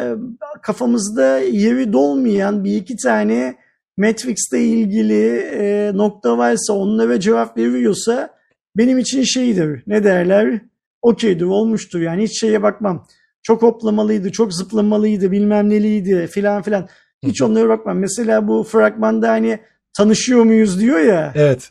kafamızda yeri dolmayan bir iki tane Matrix'le ilgili e, nokta varsa onlara cevap veriyorsa benim için şeydir ne derler okeydir olmuştur yani hiç şeye bakmam. Çok hoplamalıydı, çok zıplamalıydı, bilmem neliydi filan filan. Hiç onlara bakmam. Mesela bu fragmanda hani tanışıyor muyuz diyor ya. Evet.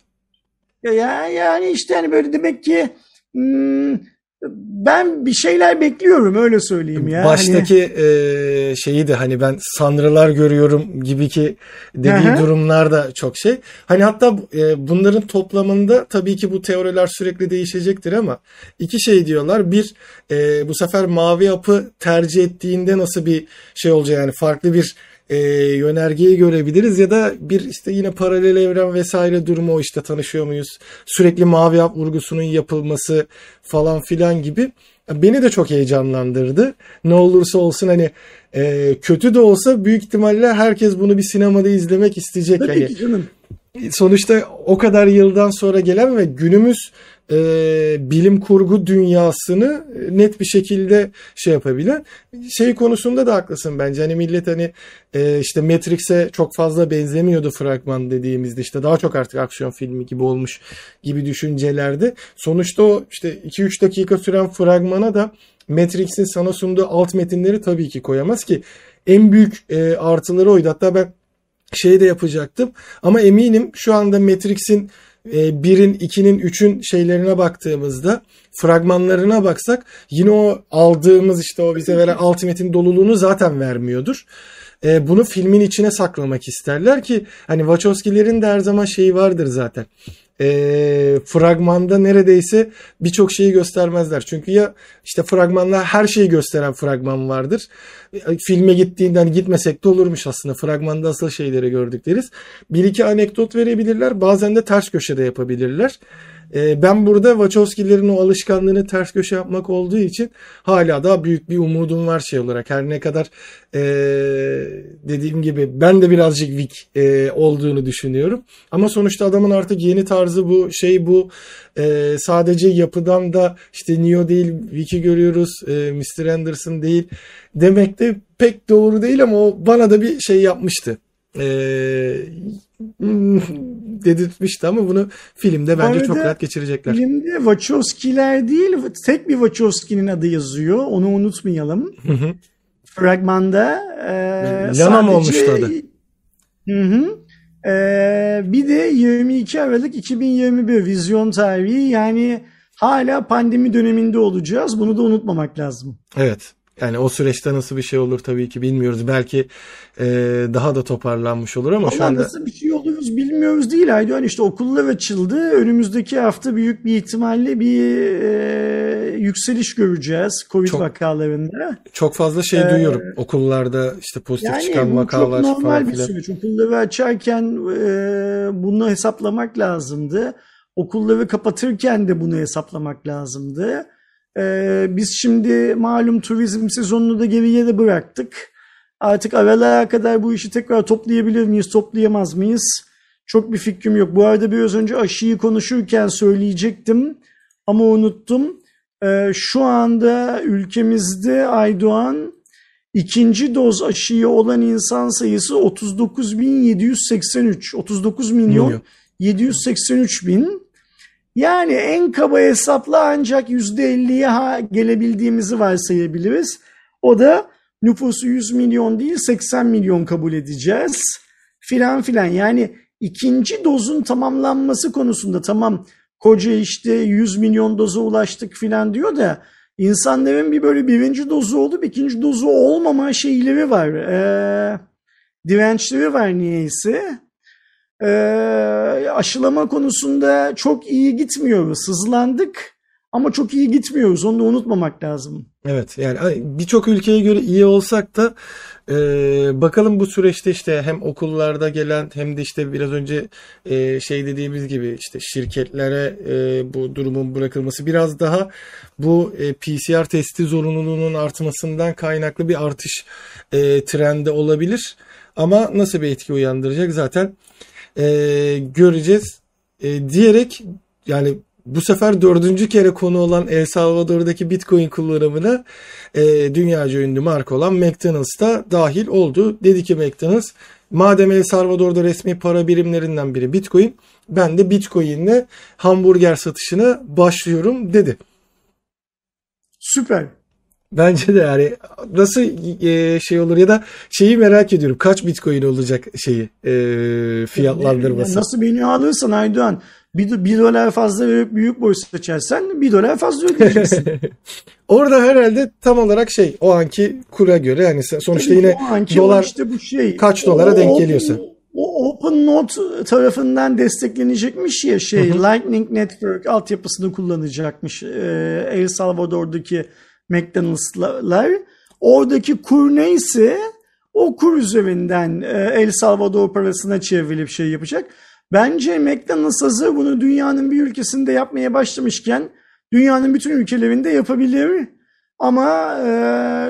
Ya yani işte hani böyle demek ki hmm, ben bir şeyler bekliyorum öyle söyleyeyim ya. Baştaki hani... e, şeyi de hani ben sanrılar görüyorum gibi ki dediği Aha. durumlar da çok şey. Hani hatta e, bunların toplamında tabii ki bu teoriler sürekli değişecektir ama iki şey diyorlar. Bir e, bu sefer mavi apı tercih ettiğinde nasıl bir şey olacak yani farklı bir e, yönergeyi görebiliriz ya da bir işte yine paralel evren vesaire durumu o işte tanışıyor muyuz? Sürekli mavi hap vurgusunun yapılması falan filan gibi beni de çok heyecanlandırdı. Ne olursa olsun hani e, kötü de olsa büyük ihtimalle herkes bunu bir sinemada izlemek isteyecek. Tabii hani, ki canım. Sonuçta o kadar yıldan sonra gelen ve günümüz e, bilim kurgu dünyasını net bir şekilde şey yapabilen şey konusunda da haklısın bence. Hani millet hani e, işte Matrix'e çok fazla benzemiyordu fragman dediğimizde işte daha çok artık aksiyon filmi gibi olmuş gibi düşüncelerde. Sonuçta o işte 2-3 dakika süren fragmana da Matrix'in sana sunduğu alt metinleri tabii ki koyamaz ki en büyük e, artıları oydu. Hatta ben şey de yapacaktım. Ama eminim şu anda Matrix'in e, birin, ikinin, üçün şeylerine baktığımızda fragmanlarına baksak yine o aldığımız işte o bize veren Ultimate'in doluluğunu zaten vermiyordur. E, bunu filmin içine saklamak isterler ki hani Wachowski'lerin de her zaman şeyi vardır zaten e, fragmanda neredeyse birçok şeyi göstermezler. Çünkü ya işte fragmanla her şeyi gösteren fragman vardır. Filme gittiğinden gitmesek de olurmuş aslında. Fragmanda asıl şeyleri gördük deriz. Bir iki anekdot verebilirler. Bazen de ters köşede yapabilirler. E, ben burada Wachowski'lerin o alışkanlığını ters köşe yapmak olduğu için hala daha büyük bir umudum var şey olarak. Her ne kadar e, dediğim gibi ben de birazcık Vic e, olduğunu düşünüyorum. Ama sonuçta adamın artık yeni tarzı bu şey bu. E, sadece yapıdan da işte Neo değil Vic'i görüyoruz. E, Mr. Anderson değil. Demek de pek doğru değil ama o bana da bir şey yapmıştı. e, dedirtmişti ama bunu filmde bence çok rahat geçirecekler. Filmde Wachowski'ler değil tek bir Wachowski'nin adı yazıyor. Onu unutmayalım. Fragmanda e, Lana mı olmuştu adı? Hı hı. Ee, bir de 22 Aralık 2021 vizyon tarihi yani hala pandemi döneminde olacağız. Bunu da unutmamak lazım. Evet. Yani o süreçte nasıl bir şey olur tabii ki bilmiyoruz. Belki e, daha da toparlanmış olur ama Vallahi şu anda... nasıl bir şey oluruz bilmiyoruz değil Aydoğan. işte okullar açıldı. Önümüzdeki hafta büyük bir ihtimalle bir e, yükseliş göreceğiz Covid çok, vakalarında. Çok fazla şey ee, duyuyorum. Okullarda işte pozitif yani çıkan vakalar falan filan. Yani çok normal bir süreç. Okulları açarken e, bunu hesaplamak lazımdı. Okulları kapatırken de bunu hesaplamak lazımdı. Ee, biz şimdi malum turizm sezonunu da geriye de bıraktık. Artık aralığa kadar bu işi tekrar toplayabilir miyiz, toplayamaz mıyız? Çok bir fikrim yok. Bu arada biraz önce aşıyı konuşurken söyleyecektim ama unuttum. Ee, şu anda ülkemizde Aydoğan ikinci doz aşıyı olan insan sayısı 39.783. 39 milyon, milyon 783 bin. Yani en kaba hesapla ancak %50'ye gelebildiğimizi varsayabiliriz. O da nüfusu 100 milyon değil 80 milyon kabul edeceğiz. Filan filan yani ikinci dozun tamamlanması konusunda tamam koca işte 100 milyon doza ulaştık filan diyor da insanların bir böyle birinci dozu olup ikinci dozu olmama şeyleri var. Ee, dirençleri var niyeyse e, aşılama konusunda çok iyi gitmiyoruz. Hızlandık ama çok iyi gitmiyoruz. Onu da unutmamak lazım. Evet yani birçok ülkeye göre iyi olsak da e, bakalım bu süreçte işte hem okullarda gelen hem de işte biraz önce e, şey dediğimiz gibi işte şirketlere e, bu durumun bırakılması biraz daha bu e, PCR testi zorunluluğunun artmasından kaynaklı bir artış e, trendi olabilir. Ama nasıl bir etki uyandıracak zaten e, göreceğiz e, diyerek yani bu sefer dördüncü kere konu olan El Salvador'daki Bitcoin kullanımına e, dünyaca ünlü marka olan McDonald's da dahil oldu. Dedi ki McDonald's madem El Salvador'da resmi para birimlerinden biri Bitcoin ben de Bitcoin'le hamburger satışına başlıyorum dedi. Süper. Bence de yani nasıl e, şey olur ya da şeyi merak ediyorum. Kaç bitcoin olacak şeyi e, fiyatlandırması. nasıl beni alırsan Aydoğan bir, bir dolar fazla verip büyük boy seçersen bir dolar fazla ödeyeceksin. Orada herhalde tam olarak şey o anki kura göre yani sonuçta yine dolar işte bu şey, kaç dolara o, denk geliyorsa. O Open Note tarafından desteklenecekmiş ya şey Lightning Network altyapısını kullanacakmış e, El Salvador'daki McDonald's'lar. Oradaki kur neyse o kur üzerinden e, El Salvador parasına çevrilip şey yapacak. Bence McDonald's hazır bunu dünyanın bir ülkesinde yapmaya başlamışken dünyanın bütün ülkelerinde yapabilir. Ama e,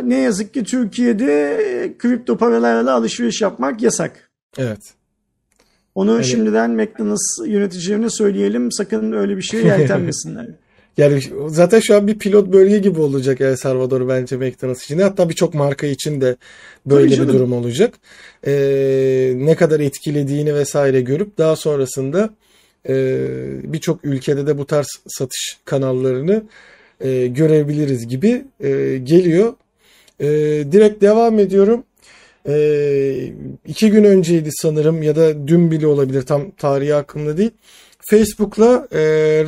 ne yazık ki Türkiye'de e, kripto paralarla alışveriş yapmak yasak. Evet. Onu evet. şimdiden McDonald's yöneticilerine söyleyelim sakın öyle bir şeye yeltenmesinler. Yani zaten şu an bir pilot bölge gibi olacak El Salvador bence McDonald's için. Hatta birçok marka için de böyle bir durum olacak. Ee, ne kadar etkilediğini vesaire görüp daha sonrasında e, birçok ülkede de bu tarz satış kanallarını e, görebiliriz gibi e, geliyor. E, direkt devam ediyorum. E, iki gün önceydi sanırım ya da dün bile olabilir tam tarihi aklımda değil. Facebook'la e,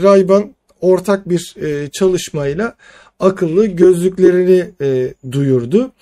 Ray-Ban ortak bir e, çalışmayla akıllı gözlüklerini e, duyurdu.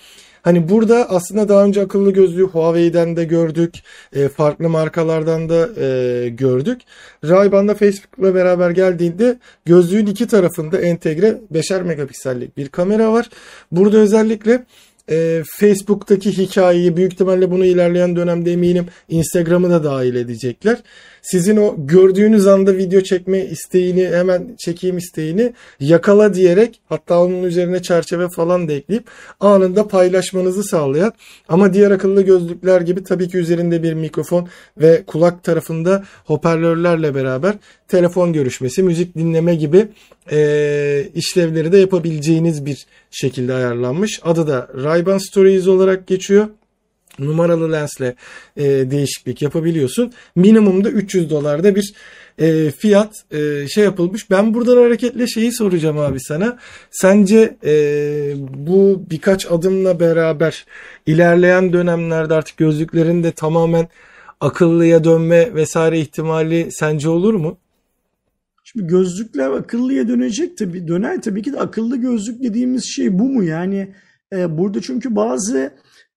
Hani burada aslında daha önce akıllı gözlüğü Huawei'den de gördük. E, farklı markalardan da e, gördük. Ray-Ban'da Facebook'la beraber geldiğinde gözlüğün iki tarafında entegre 5'er megapiksellik bir kamera var. Burada özellikle e, Facebook'taki hikayeyi büyük ihtimalle bunu ilerleyen dönemde eminim Instagram'ı da dahil edecekler. Sizin o gördüğünüz anda video çekme isteğini hemen çekeyim isteğini yakala diyerek hatta onun üzerine çerçeve falan da ekleyip anında paylaşmanızı sağlayan ama diğer akıllı gözlükler gibi tabii ki üzerinde bir mikrofon ve kulak tarafında hoparlörlerle beraber telefon görüşmesi, müzik dinleme gibi e, işlevleri de yapabileceğiniz bir şekilde ayarlanmış. Adı da Ray-Ban Stories olarak geçiyor. numaralı lensle e, değişiklik yapabiliyorsun. Minimumda 300 dolarda bir e, fiyat e, şey yapılmış. Ben buradan hareketle şeyi soracağım abi sana. Sence e, bu birkaç adımla beraber ilerleyen dönemlerde artık gözlüklerin de tamamen akıllıya dönme vesaire ihtimali sence olur mu? Şimdi gözlükler akıllıya dönecek tabii. Döner tabii ki de akıllı gözlük dediğimiz şey bu mu? Yani e, burada çünkü bazı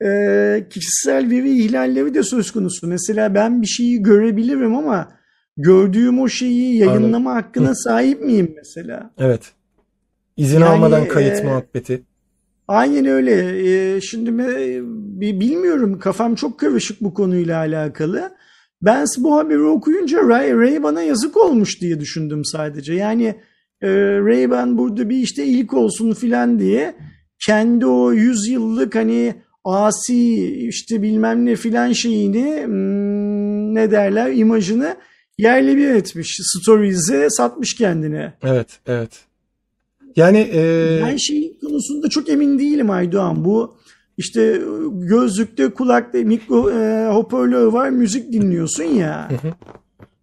e, kişisel veri ihlalleri de söz konusu. Mesela ben bir şeyi görebilirim ama gördüğüm o şeyi yayınlama Anladım. hakkına sahip miyim mesela? Evet. İzin yani, almadan kayıt e, muhabbeti. Aynen öyle. E, şimdi bilmiyorum kafam çok karışık bu konuyla alakalı. Ben bu haberi okuyunca Ray, Ray bana yazık olmuş diye düşündüm sadece. Yani e, Ray ben burada bir işte ilk olsun filan diye kendi o 100 yıllık hani asi işte bilmem ne filan şeyini hmm, ne derler imajını yerle bir etmiş. Stories'e satmış kendine. Evet, evet. Yani e... ben şey konusunda çok emin değilim Aydoğan. Bu işte gözlükte kulakta mikro e, hoparlör var müzik dinliyorsun ya.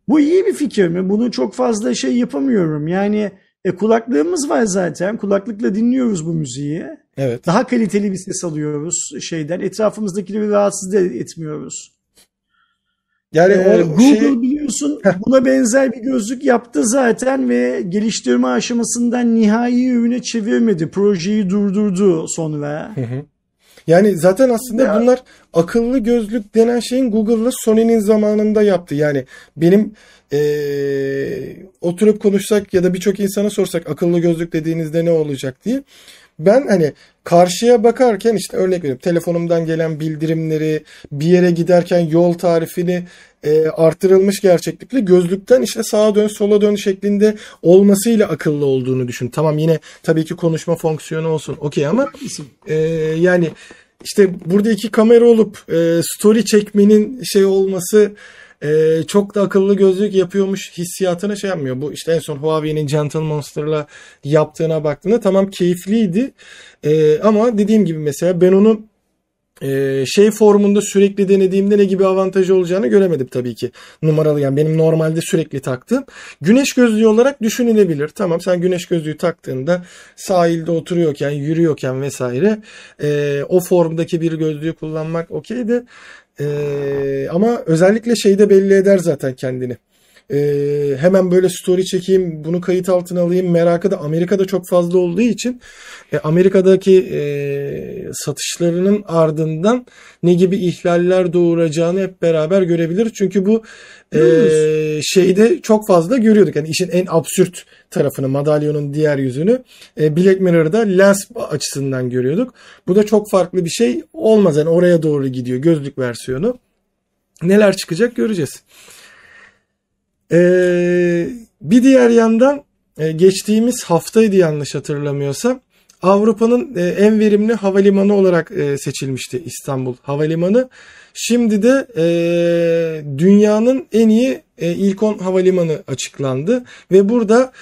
Bu iyi bir fikir mi? Bunu çok fazla şey yapamıyorum. Yani e, kulaklığımız var zaten. Kulaklıkla dinliyoruz bu müziği. Evet. Daha kaliteli bir ses alıyoruz şeyden. Etrafımızdakileri rahatsız etmiyoruz. Yani ee, Google şey... biliyorsun buna benzer bir gözlük yaptı zaten ve geliştirme aşamasından nihai ürüne çevirmedi. Projeyi durdurdu sonra. Hı hı. Yani zaten aslında ya. bunlar akıllı gözlük denen şeyin Google'la Sony'nin zamanında yaptı. Yani benim ee, oturup konuşsak ya da birçok insana sorsak akıllı gözlük dediğinizde ne olacak diye. Ben hani karşıya bakarken işte örnek veriyorum telefonumdan gelen bildirimleri bir yere giderken yol tarifini e, artırılmış gerçeklikle gözlükten işte sağa dön sola dön şeklinde olmasıyla akıllı olduğunu düşün. Tamam yine tabii ki konuşma fonksiyonu olsun okey ama e, yani işte burada iki kamera olup e, story çekmenin şey olması e, çok da akıllı gözlük yapıyormuş hissiyatına şey yapmıyor. Bu işte en son Huawei'nin Gentle Monster'la yaptığına baktığında tamam keyifliydi. E, ama dediğim gibi mesela ben onu ee, şey formunda sürekli denediğimde ne gibi avantajı olacağını göremedim tabii ki. Numaralı yani benim normalde sürekli taktığım. Güneş gözlüğü olarak düşünülebilir. Tamam sen güneş gözlüğü taktığında sahilde oturuyorken, yürüyorken vesaire e, o formdaki bir gözlüğü kullanmak okey e, ama özellikle şeyde belli eder zaten kendini e, hemen böyle story çekeyim, bunu kayıt altına alayım merakı da Amerika'da çok fazla olduğu için e, Amerika'daki e, satışlarının ardından ne gibi ihlaller doğuracağını hep beraber görebiliriz. Çünkü bu e, şeyde çok fazla görüyorduk. Yani işin en absürt tarafını, madalyonun diğer yüzünü e, Black Mirror'da lens açısından görüyorduk. Bu da çok farklı bir şey olmaz. Yani oraya doğru gidiyor gözlük versiyonu. Neler çıkacak göreceğiz. Ee, bir diğer yandan e, geçtiğimiz haftaydı yanlış hatırlamıyorsam Avrupa'nın e, en verimli havalimanı olarak e, seçilmişti İstanbul Havalimanı. Şimdi de dünyanın en iyi ilk 10 havalimanı açıklandı ve burada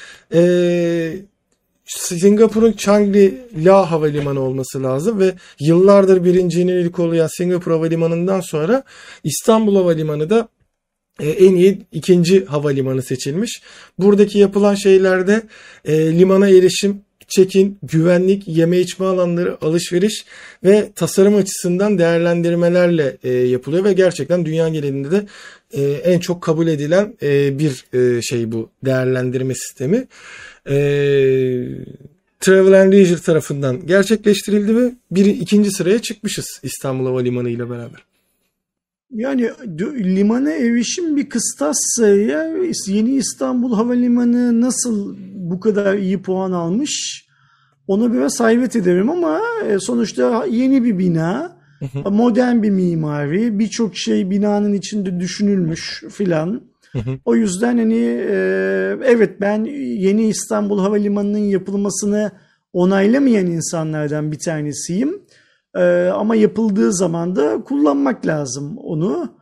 Singapur'un Changi-La Havalimanı olması lazım ve yıllardır birincinin ilk oluyan Singapur Havalimanı'ndan sonra İstanbul Havalimanı da en iyi ikinci havalimanı seçilmiş. Buradaki yapılan şeylerde e, limana erişim, check-in, güvenlik, yeme içme alanları, alışveriş ve tasarım açısından değerlendirmelerle e, yapılıyor ve gerçekten dünya genelinde de e, en çok kabul edilen e, bir e, şey bu değerlendirme sistemi. E, Travel and Leisure tarafından gerçekleştirildi ve bir ikinci sıraya çıkmışız İstanbul Havalimanı ile beraber. Yani limana erişim bir kıstassa ya yeni İstanbul Havalimanı nasıl bu kadar iyi puan almış ona biraz hayret ederim ama e, sonuçta yeni bir bina, modern bir mimari, birçok şey binanın içinde düşünülmüş filan. O yüzden hani e, evet ben yeni İstanbul Havalimanı'nın yapılmasını onaylamayan insanlardan bir tanesiyim. Ee, ama yapıldığı zaman da kullanmak lazım onu.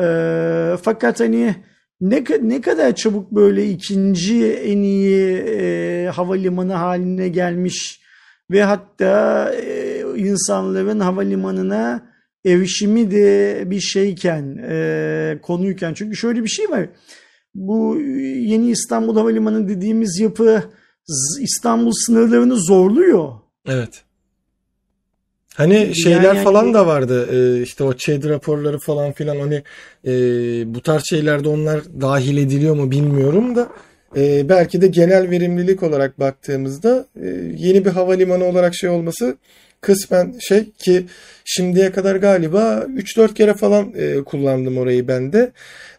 Ee, fakat hani ne, ne kadar çabuk böyle ikinci en iyi e, havalimanı haline gelmiş ve hatta e, insanların havalimanına erişimi de bir şeyken, e, konuyken. Çünkü şöyle bir şey var. Bu yeni İstanbul Havalimanı dediğimiz yapı İstanbul sınırlarını zorluyor. Evet. Hani şeyler yani, falan da vardı ee, işte o ÇED raporları falan filan hani e, bu tarz şeylerde onlar dahil ediliyor mu bilmiyorum da e, belki de genel verimlilik olarak baktığımızda e, yeni bir havalimanı olarak şey olması kısmen şey ki şimdiye kadar galiba 3-4 kere falan e, kullandım orayı ben de.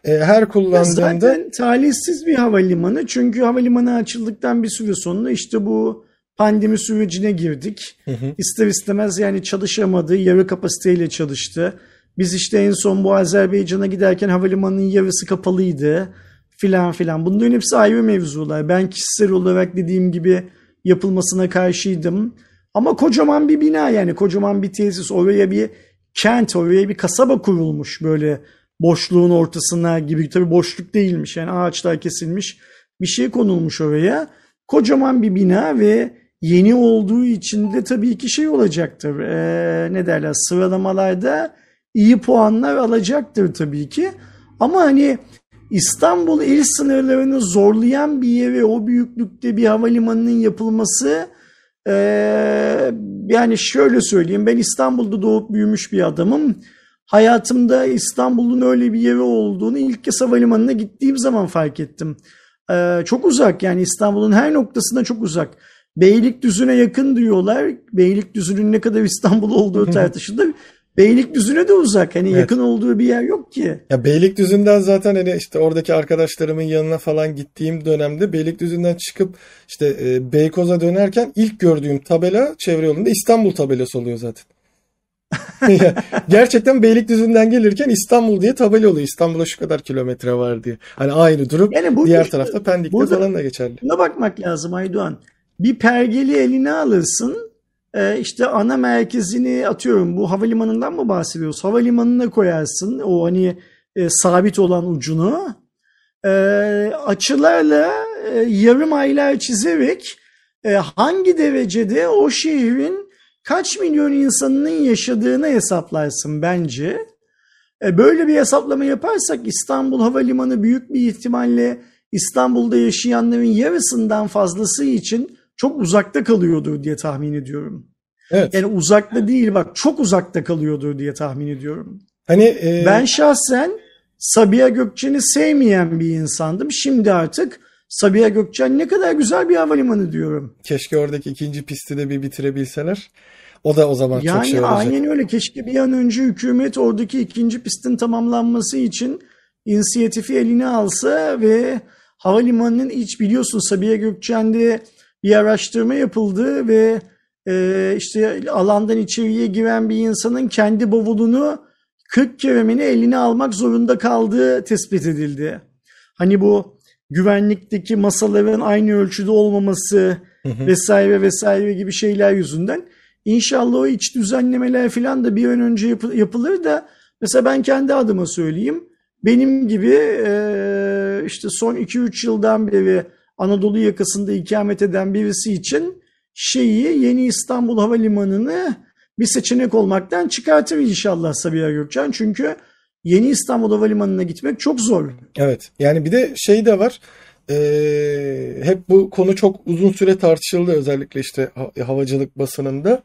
E, her kullandığımda... Zaten talihsiz bir havalimanı çünkü havalimanı açıldıktan bir süre sonra işte bu pandemi sürecine girdik. Hı hı. İster istemez yani çalışamadı, yarı kapasiteyle çalıştı. Biz işte en son bu Azerbaycan'a giderken havalimanının yarısı kapalıydı filan filan. Bunların hepsi ayrı mevzular. Ben kişisel olarak dediğim gibi yapılmasına karşıydım. Ama kocaman bir bina yani kocaman bir tesis. Oraya bir kent, oraya bir kasaba kurulmuş böyle boşluğun ortasına gibi. Tabii boşluk değilmiş yani ağaçlar kesilmiş bir şey konulmuş oraya. Kocaman bir bina ve yeni olduğu için de tabii ki şey olacaktır. Ee, ne derler sıralamalarda iyi puanlar alacaktır tabii ki. Ama hani İstanbul il sınırlarını zorlayan bir yere o büyüklükte bir havalimanının yapılması e, yani şöyle söyleyeyim ben İstanbul'da doğup büyümüş bir adamım. Hayatımda İstanbul'un öyle bir yeri olduğunu ilk kez havalimanına gittiğim zaman fark ettim. E, çok uzak yani İstanbul'un her noktasına çok uzak. Beylikdüzü'ne yakın diyorlar. Beylikdüzü'nün ne kadar İstanbul olduğu tartışılır. Beylikdüzü'ne de uzak. Hani evet. yakın olduğu bir yer yok ki. Ya Beylikdüzü'nden zaten hani işte oradaki arkadaşlarımın yanına falan gittiğim dönemde Beylikdüzü'nden çıkıp işte e, Beykoz'a dönerken ilk gördüğüm tabela çevre yolunda İstanbul tabelası oluyor zaten. Gerçekten Beylikdüzü'nden gelirken İstanbul diye tabela oluyor. İstanbul'a şu kadar kilometre var diye. Hani aynı durum yani bu, diğer tarafta Pendik'te falan da geçerli. Buna bakmak lazım Aydoğan. Bir pergeli eline alırsın e, işte ana merkezini atıyorum bu havalimanından mı bahsediyoruz? Havalimanına koyarsın o hani e, sabit olan ucunu. E, açılarla e, yarım aylar çizerek e, hangi derecede o şehrin kaç milyon insanının yaşadığını hesaplarsın bence. E, böyle bir hesaplama yaparsak İstanbul Havalimanı büyük bir ihtimalle İstanbul'da yaşayanların yarısından fazlası için çok uzakta kalıyordur diye tahmin ediyorum. Evet. Yani uzakta değil bak çok uzakta kalıyordur diye tahmin ediyorum. Hani e... ben şahsen Sabiha Gökçen'i sevmeyen bir insandım. Şimdi artık Sabiha Gökçen ne kadar güzel bir havalimanı diyorum. Keşke oradaki ikinci pisti de bir bitirebilseler. O da o zaman yani çok şey olacak. Yani aynen öyle. Keşke bir an önce hükümet oradaki ikinci pistin tamamlanması için inisiyatifi eline alsa ve havalimanının hiç biliyorsun Sabiha Gökçen'de bir araştırma yapıldı ve e, işte alandan içeriye giren bir insanın kendi bavulunu 40 keremini eline almak zorunda kaldığı tespit edildi. Hani bu güvenlikteki masaların aynı ölçüde olmaması vesaire vesaire gibi şeyler yüzünden İnşallah o iç düzenlemeler falan da bir an önce yap- yapılır da mesela ben kendi adıma söyleyeyim. Benim gibi e, işte son 2-3 yıldan beri Anadolu yakasında ikamet eden birisi için şeyi Yeni İstanbul Havalimanı'nı bir seçenek olmaktan çıkartır inşallah Sabiha Gökçen. Çünkü Yeni İstanbul Havalimanı'na gitmek çok zor. Evet yani bir de şey de var. Ee, hep bu konu çok uzun süre tartışıldı özellikle işte havacılık basınında.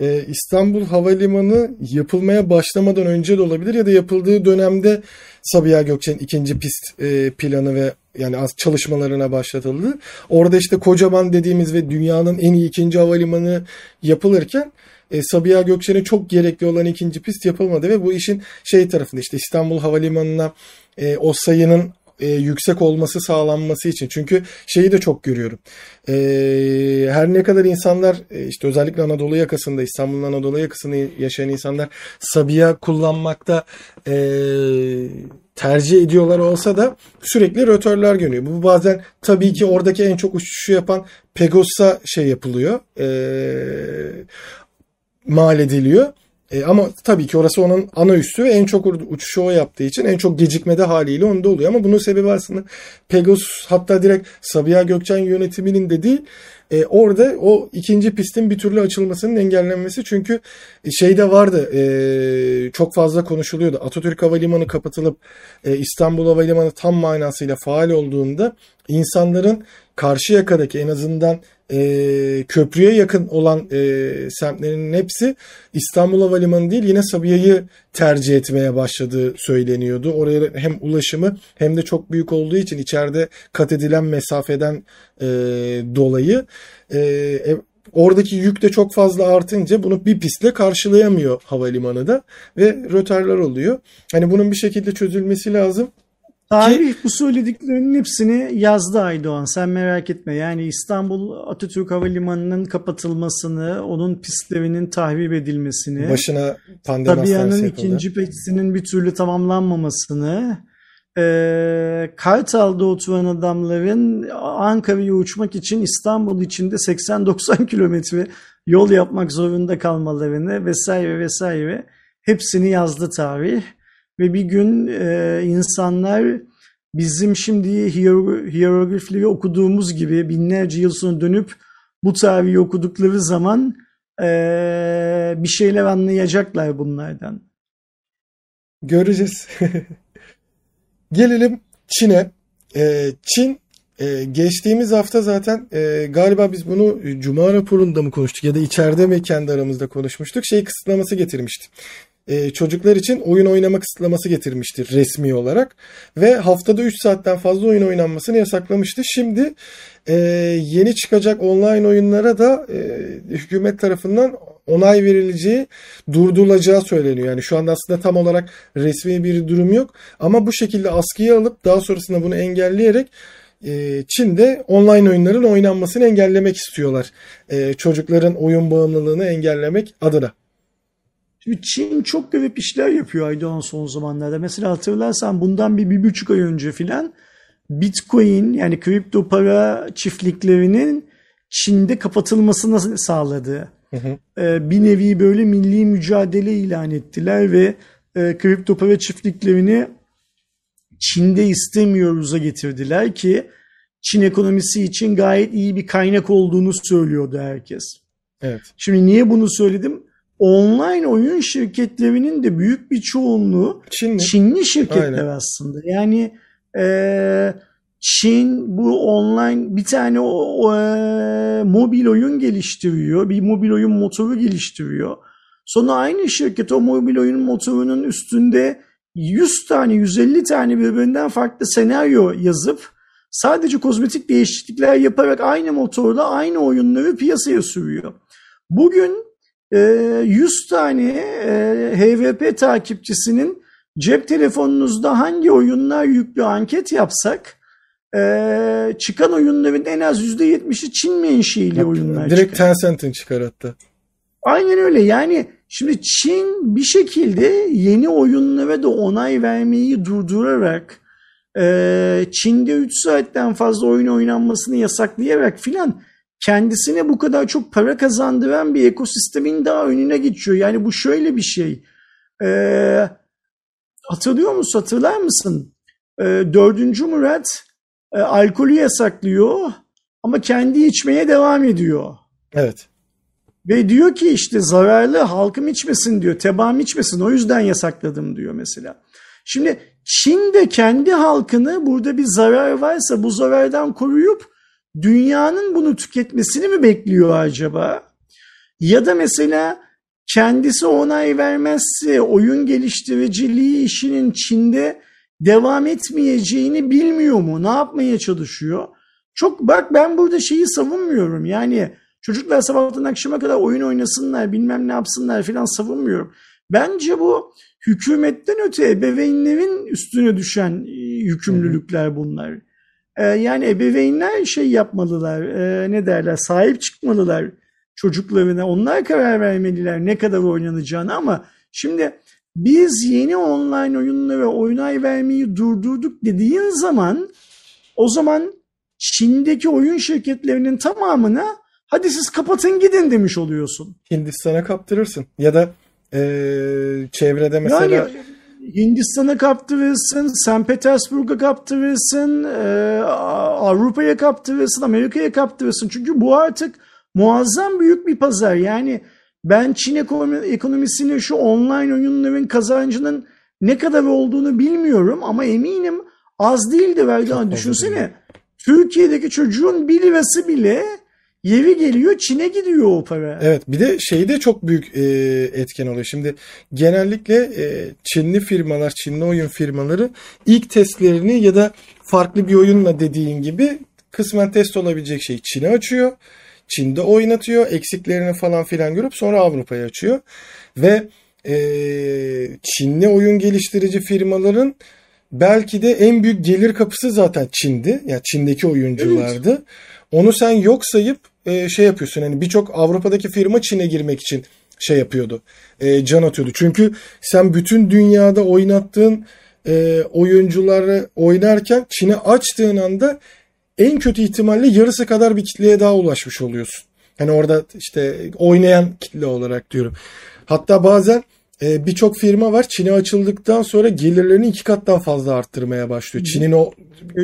Ee, İstanbul Havalimanı yapılmaya başlamadan önce de olabilir ya da yapıldığı dönemde Sabiha Gökçen'in ikinci pist e, planı ve yani az çalışmalarına başlatıldı. Orada işte kocaman dediğimiz ve dünyanın en iyi ikinci havalimanı yapılırken e, Sabiha Gökçen'e çok gerekli olan ikinci pist yapılmadı ve bu işin şey tarafında işte İstanbul Havalimanı'na e, o sayının e, yüksek olması sağlanması için. Çünkü şeyi de çok görüyorum. E, her ne kadar insanlar e, işte özellikle Anadolu yakasında İstanbul'un Anadolu yakasında yaşayan insanlar Sabiha kullanmakta e, tercih ediyorlar olsa da sürekli rötörler görüyor. Bu bazen tabii ki oradaki en çok uçuşu yapan Pegos'a şey yapılıyor. E, mal ediliyor. E, ama tabii ki orası onun ana üssü ve en çok uçuşu o yaptığı için en çok gecikmede haliyle onda oluyor. Ama bunun sebebi aslında Pegasus hatta direkt Sabiha Gökçen yönetiminin dediği e, orada o ikinci pistin bir türlü açılmasının engellenmesi. Çünkü şeyde vardı e, çok fazla konuşuluyordu. Atatürk Havalimanı kapatılıp e, İstanbul Havalimanı tam manasıyla faal olduğunda insanların karşı yakadaki en azından e, köprüye yakın olan e, semtlerin hepsi İstanbul Havalimanı değil yine Sabiha'yı tercih etmeye başladığı söyleniyordu. Oraya hem ulaşımı hem de çok büyük olduğu için içeride kat edilen mesafeden e, dolayı e, e, oradaki yük de çok fazla artınca bunu bir pistle karşılayamıyor havalimanı da ve rötarlar oluyor. Hani bunun bir şekilde çözülmesi lazım. Tarih bu söylediklerinin hepsini yazdı Aydoğan. Sen merak etme. Yani İstanbul Atatürk Havalimanı'nın kapatılmasını, onun pistlerinin tahrip edilmesini, başına pandemi Tabiya'nın ikinci pistinin bir türlü tamamlanmamasını, e, Kartal'da oturan adamların Ankara'ya uçmak için İstanbul içinde 80-90 kilometre yol yapmak zorunda kalmalarını vesaire vesaire hepsini yazdı tarih. Ve bir gün e, insanlar bizim şimdi hieroglifleri okuduğumuz gibi binlerce yıl sonra dönüp bu tarihi okudukları zaman e, bir şeyler anlayacaklar bunlardan. Göreceğiz. Gelelim Çin'e. E, Çin e, geçtiğimiz hafta zaten e, galiba biz bunu Cuma raporunda mı konuştuk ya da içeride mi kendi aramızda konuşmuştuk. Şey kısıtlaması getirmişti e, çocuklar için oyun oynama kısıtlaması getirmiştir resmi olarak. Ve haftada 3 saatten fazla oyun oynanmasını yasaklamıştı. Şimdi e, yeni çıkacak online oyunlara da e, hükümet tarafından onay verileceği, durdurulacağı söyleniyor. Yani şu anda aslında tam olarak resmi bir durum yok. Ama bu şekilde askıya alıp daha sonrasında bunu engelleyerek Çin'de online oyunların oynanmasını engellemek istiyorlar. Çocukların oyun bağımlılığını engellemek adına. Şimdi Çin çok garip işler yapıyor Aydoğan son zamanlarda. Mesela hatırlarsan bundan bir, bir buçuk ay önce filan Bitcoin yani kripto para çiftliklerinin Çin'de kapatılmasını sağladı. Hı hı. Ee, bir nevi böyle milli mücadele ilan ettiler ve e, kripto para çiftliklerini Çin'de istemiyoruz'a getirdiler ki Çin ekonomisi için gayet iyi bir kaynak olduğunu söylüyordu herkes. Evet. Şimdi niye bunu söyledim? Online oyun şirketlerinin de büyük bir çoğunluğu Çinli, Çinli şirketler Aynen. aslında. Yani e, Çin bu online bir tane o, o, e, mobil oyun geliştiriyor. Bir mobil oyun motoru geliştiriyor. Sonra aynı şirket o mobil oyun motorunun üstünde 100 tane 150 tane birbirinden farklı senaryo yazıp sadece kozmetik değişiklikler yaparak aynı motorla aynı oyunları piyasaya sürüyor. Bugün 100 ee, tane e, HVP takipçisinin cep telefonunuzda hangi oyunlar yüklü anket yapsak e, çıkan oyunların en az %70'i Çin menşeili oyunlar Direkt çıkar. Tencent'in çıkar hatta. Aynen öyle yani şimdi Çin bir şekilde yeni oyunlara da onay vermeyi durdurarak e, Çin'de 3 saatten fazla oyun oynanmasını yasaklayarak filan kendisine bu kadar çok para kazandıran bir ekosistemin daha önüne geçiyor. Yani bu şöyle bir şey. Ee, hatırlıyor musun? Hatırlar mısın? Ee, dördüncü Murat e, alkolü yasaklıyor ama kendi içmeye devam ediyor. Evet. Ve diyor ki işte zararlı halkım içmesin diyor. Tebaam içmesin o yüzden yasakladım diyor mesela. Şimdi Çin de kendi halkını burada bir zarar varsa bu zarardan koruyup dünyanın bunu tüketmesini mi bekliyor acaba? Ya da mesela kendisi onay vermezse oyun geliştiriciliği işinin Çin'de devam etmeyeceğini bilmiyor mu? Ne yapmaya çalışıyor? Çok bak ben burada şeyi savunmuyorum. Yani çocuklar sabahtan akşama kadar oyun oynasınlar, bilmem ne yapsınlar filan savunmuyorum. Bence bu hükümetten öte ebeveynlerin üstüne düşen e, yükümlülükler bunlar. Ee, yani ebeveynler şey yapmalılar, e, ne derler, sahip çıkmalılar çocuklarına. Onlar karar vermeliler ne kadar oynanacağını ama şimdi biz yeni online oyunlara oynay vermeyi durdurduk dediğin zaman o zaman Çin'deki oyun şirketlerinin tamamına hadi siz kapatın gidin demiş oluyorsun. Hindistan'a kaptırırsın ya da e, çevrede mesela Yani Hindistan'a kaptırırsın, St. Petersburg'a kaptırırsın, e, Avrupa'ya kaptırırsın, Amerika'ya kaptırırsın. Çünkü bu artık muazzam büyük bir pazar. Yani ben Çin ekonomi, ekonomisinin şu online oyunların kazancının ne kadar olduğunu bilmiyorum ama eminim az değildi Verdan. Düşünsene Türkiye'deki çocuğun bir lirası bile yeri geliyor Çin'e gidiyor o para. Evet bir de şeyde çok büyük e, etken oluyor. Şimdi genellikle e, Çinli firmalar, Çinli oyun firmaları ilk testlerini ya da farklı bir oyunla dediğin gibi kısmen test olabilecek şeyi Çin'e açıyor. Çin'de oynatıyor. Eksiklerini falan filan görüp sonra Avrupa'ya açıyor. Ve e, Çinli oyun geliştirici firmaların belki de en büyük gelir kapısı zaten Çin'di. Yani Çin'deki oyunculardı. Evet. Onu sen yok sayıp e, şey yapıyorsun. Hani birçok Avrupa'daki firma Çin'e girmek için şey yapıyordu. E, can atıyordu. Çünkü sen bütün dünyada oynattığın e, oyuncuları oynarken Çin'e açtığın anda en kötü ihtimalle yarısı kadar bir kitleye daha ulaşmış oluyorsun. Hani orada işte oynayan kitle olarak diyorum. Hatta bazen e, birçok firma var Çin'e açıldıktan sonra gelirlerini iki kattan fazla arttırmaya başlıyor. Çin'in o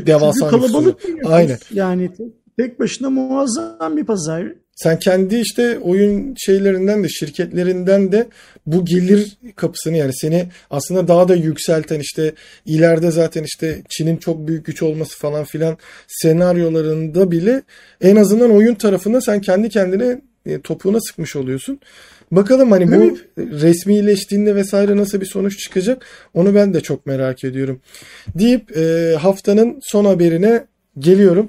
devasa Çünkü kalabalık Aynen. Yani tek başına muazzam bir pazar. Sen kendi işte oyun şeylerinden de şirketlerinden de bu gelir kapısını yani seni aslında daha da yükselten işte ileride zaten işte Çin'in çok büyük güç olması falan filan senaryolarında bile en azından oyun tarafında sen kendi kendine e, topuğuna sıkmış oluyorsun. Bakalım hani bu evet. resmileştiğinde vesaire nasıl bir sonuç çıkacak onu ben de çok merak ediyorum. Deyip e, haftanın son haberine geliyorum.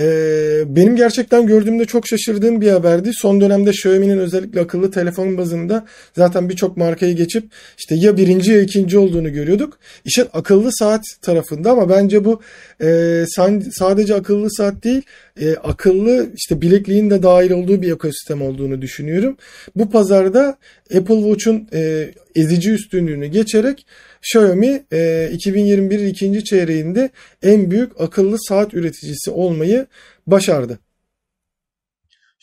Ee, benim gerçekten gördüğümde çok şaşırdığım bir haberdi. Son dönemde Xiaomi'nin özellikle akıllı telefon bazında zaten birçok markayı geçip işte ya birinci ya ikinci olduğunu görüyorduk. İşte akıllı saat tarafında ama bence bu e, sadece akıllı saat değil e, akıllı işte bilekliğin de dahil olduğu bir ekosistem olduğunu düşünüyorum. Bu pazarda Apple Watch'un e, ezici üstünlüğünü geçerek Xiaomi e, 2021 ikinci çeyreğinde en büyük akıllı saat üreticisi olmayı başardı.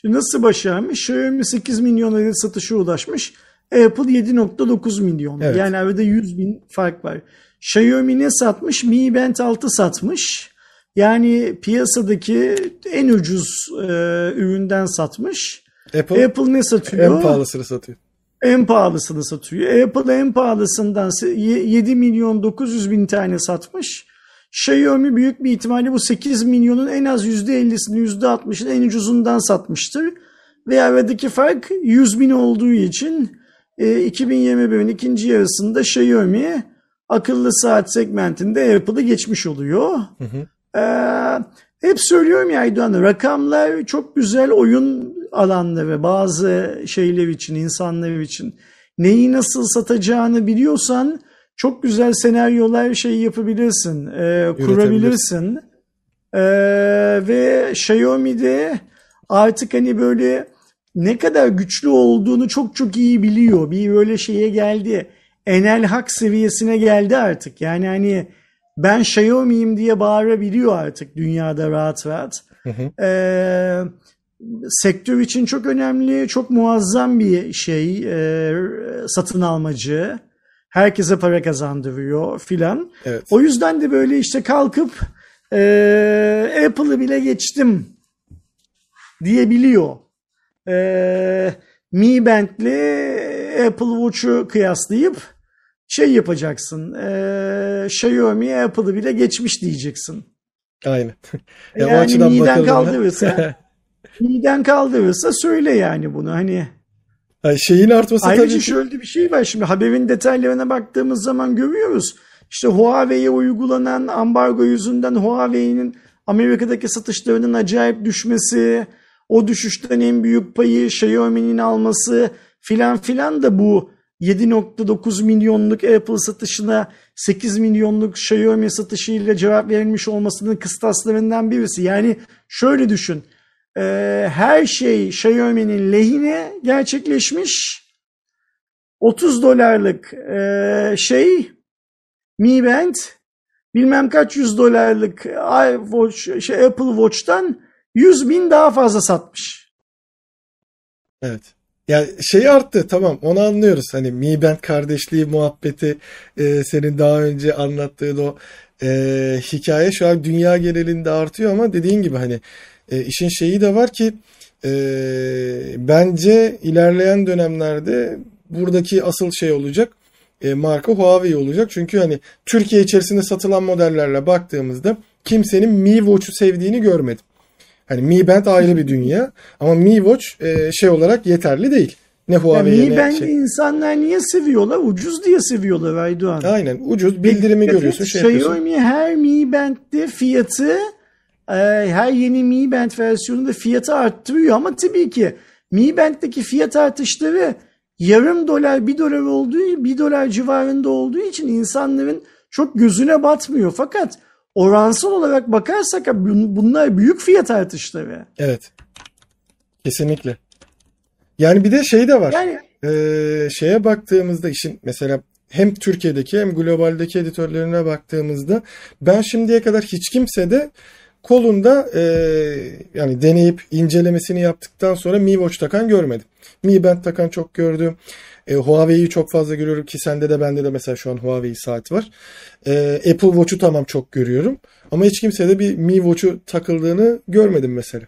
Şimdi nasıl başarmış? Xiaomi 8 milyon adet satışa ulaşmış. Apple 7.9 milyon. Evet. Yani arada 100 bin fark var. Xiaomi ne satmış? Mi Band 6 satmış. Yani piyasadaki en ucuz e, üründen satmış. Apple, Apple ne satıyor? En pahalısını satıyor. En pahalısını satıyor. Apple en pahalısından 7 milyon 900 bin tane satmış. Xiaomi büyük bir ihtimalle bu 8 milyonun en az %50'sini %60'ını en ucuzundan satmıştır. Ve aradaki fark 100 bin olduğu için e, 2021'in ikinci yarısında Xiaomi akıllı saat segmentinde Apple'ı geçmiş oluyor. Hı hı. Ee, hep söylüyorum ya Aydoğan rakamlar çok güzel oyun alanları bazı şeyler için insanlar için neyi nasıl satacağını biliyorsan çok güzel senaryolar şey yapabilirsin e, kurabilirsin e, ve Xiaomi'de artık hani böyle ne kadar güçlü olduğunu çok çok iyi biliyor bir böyle şeye geldi enel hak seviyesine geldi artık yani hani ben Xiaomi'yim diye bağırabiliyor artık dünyada rahat rahat. Hı hı. Ee, sektör için çok önemli, çok muazzam bir şey, e, satın almacı. Herkese para kazandırıyor filan. Evet. O yüzden de böyle işte kalkıp e, Apple'ı bile geçtim diyebiliyor. E, Mi Band'le Apple Watch'u kıyaslayıp şey yapacaksın. E, Xiaomi Apple'ı bile geçmiş diyeceksin. Aynen. ya yani miden kaldırırsa miden kaldırırsa söyle yani bunu hani. Yani şeyin artması Ayrıca tabii ki... şöyle bir şey var şimdi haberin detaylarına baktığımız zaman görüyoruz. İşte Huawei'ye uygulanan ambargo yüzünden Huawei'nin Amerika'daki satışlarının acayip düşmesi, o düşüşten en büyük payı Xiaomi'nin alması filan filan da bu 7.9 milyonluk Apple satışına 8 milyonluk Xiaomi satışıyla cevap verilmiş olmasının kıstaslarından birisi. Yani şöyle düşün. E, her şey Xiaomi'nin lehine gerçekleşmiş. 30 dolarlık e, şey Mi Band bilmem kaç yüz dolarlık iWatch, şey, Apple Watch'tan 100 bin daha fazla satmış. Evet. Ya şey arttı tamam onu anlıyoruz. Hani Mi Band kardeşliği muhabbeti e, senin daha önce anlattığın o e, hikaye şu an dünya genelinde artıyor ama dediğin gibi hani e, işin şeyi de var ki e, bence ilerleyen dönemlerde buradaki asıl şey olacak e, marka Huawei olacak. Çünkü hani Türkiye içerisinde satılan modellerle baktığımızda kimsenin Mi Watch'u sevdiğini görmedim. Hani Mi Band ayrı bir dünya ama Mi Watch e, şey olarak yeterli değil. Ne Huawei'ye Mi ne Band'i şey. insanlar niye seviyorlar? Ucuz diye seviyorlar Aydoğan. Aynen ucuz bildirimi Dikkat görüyorsun et, şey. Xiaomi her Mi Band'de fiyatı e, her yeni Mi Band versiyonunda fiyatı arttırıyor ama tabii ki Mi Band'deki fiyat artışları yarım dolar bir dolar olduğu bir dolar civarında olduğu için insanların çok gözüne batmıyor. Fakat oransal olarak bakarsak bun- bunlar büyük fiyat artışları. Evet. Kesinlikle. Yani bir de şey de var. Yani Ee, şeye baktığımızda işin mesela hem Türkiye'deki hem globaldeki editörlerine baktığımızda ben şimdiye kadar hiç kimse de kolunda e, yani deneyip incelemesini yaptıktan sonra Mi Watch takan görmedim. Mi Band takan çok gördüm. E, Huawei'yi çok fazla görüyorum ki sende de bende de mesela şu an Huawei saat var. E, Apple Watch'u tamam çok görüyorum. Ama hiç kimse de bir Mi Watch'u takıldığını görmedim mesela.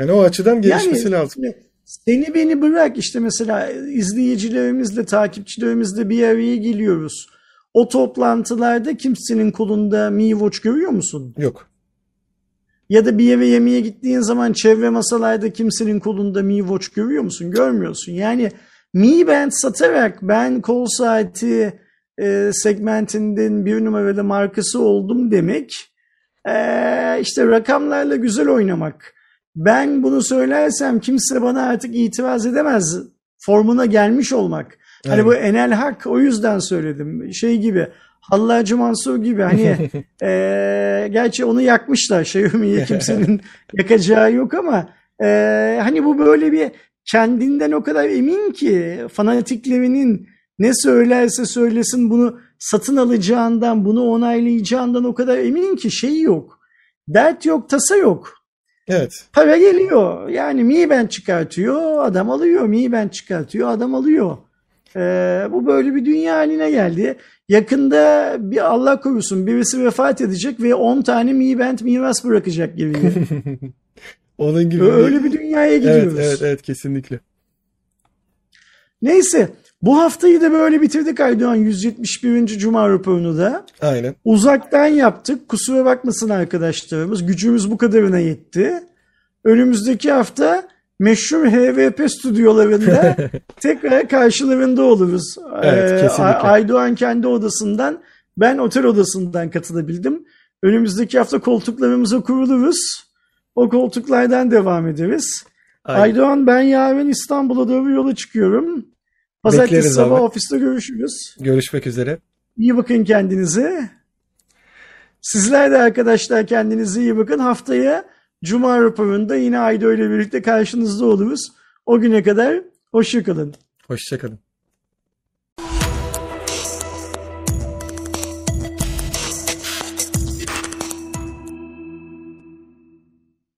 Yani o açıdan gelişmesi Yani lazım. Seni beni bırak işte mesela izleyicilerimizle, takipçilerimizle bir araya geliyoruz. O toplantılarda kimsenin kolunda Mi Watch görüyor musun? Yok. Ya da bir yere yemeğe gittiğin zaman çevre masalarda kimsenin kolunda Mi Watch görüyor musun? Görmüyorsun. Yani Mi Band satarak ben kol saati e, segmentinden bir numaralı markası oldum demek e, işte rakamlarla güzel oynamak. Ben bunu söylersem kimse bana artık itiraz edemez formuna gelmiş olmak. Hani bu Enel Hak o yüzden söyledim. Şey gibi Hallacı Mansur gibi hani e, gerçi onu yakmışlar Xiaomi'yi kimsenin yakacağı yok ama e, hani bu böyle bir kendinden o kadar emin ki fanatiklerinin ne söylerse söylesin bunu satın alacağından bunu onaylayacağından o kadar emin ki şey yok. Dert yok tasa yok. Evet. Para geliyor. Yani Mi Band çıkartıyor, adam alıyor. Mi Band çıkartıyor, adam alıyor. Ee, bu böyle bir dünya haline geldi. Yakında bir Allah korusun birisi vefat edecek ve 10 tane Mi Band miras bırakacak gibi. Onun gibi. Öyle bir dünyaya Evet, gidiyoruz. evet, evet kesinlikle. Neyse bu haftayı da böyle bitirdik Aydoğan 171. Cuma raporunu da. Aynen. Uzaktan yaptık. Kusura bakmasın arkadaşlarımız. Gücümüz bu kadarına yetti. Önümüzdeki hafta meşhur HVP stüdyolarında tekrar karşılarında oluruz. Evet, Ee, kesinlikle. Aydoğan kendi odasından, ben otel odasından katılabildim. Önümüzdeki hafta koltuklarımıza kuruluruz. O koltuklardan devam ederiz. Aynen. Aydoğan ben yarın İstanbul'a doğru yola çıkıyorum. Pazartesi Bekleriz sabah abi. ofiste görüşürüz. Görüşmek üzere. İyi bakın kendinize. Sizler de arkadaşlar kendinize iyi bakın. Haftaya Cuma raporunda yine Aydo ile birlikte karşınızda oluruz. O güne kadar hoşçakalın. Hoşçakalın.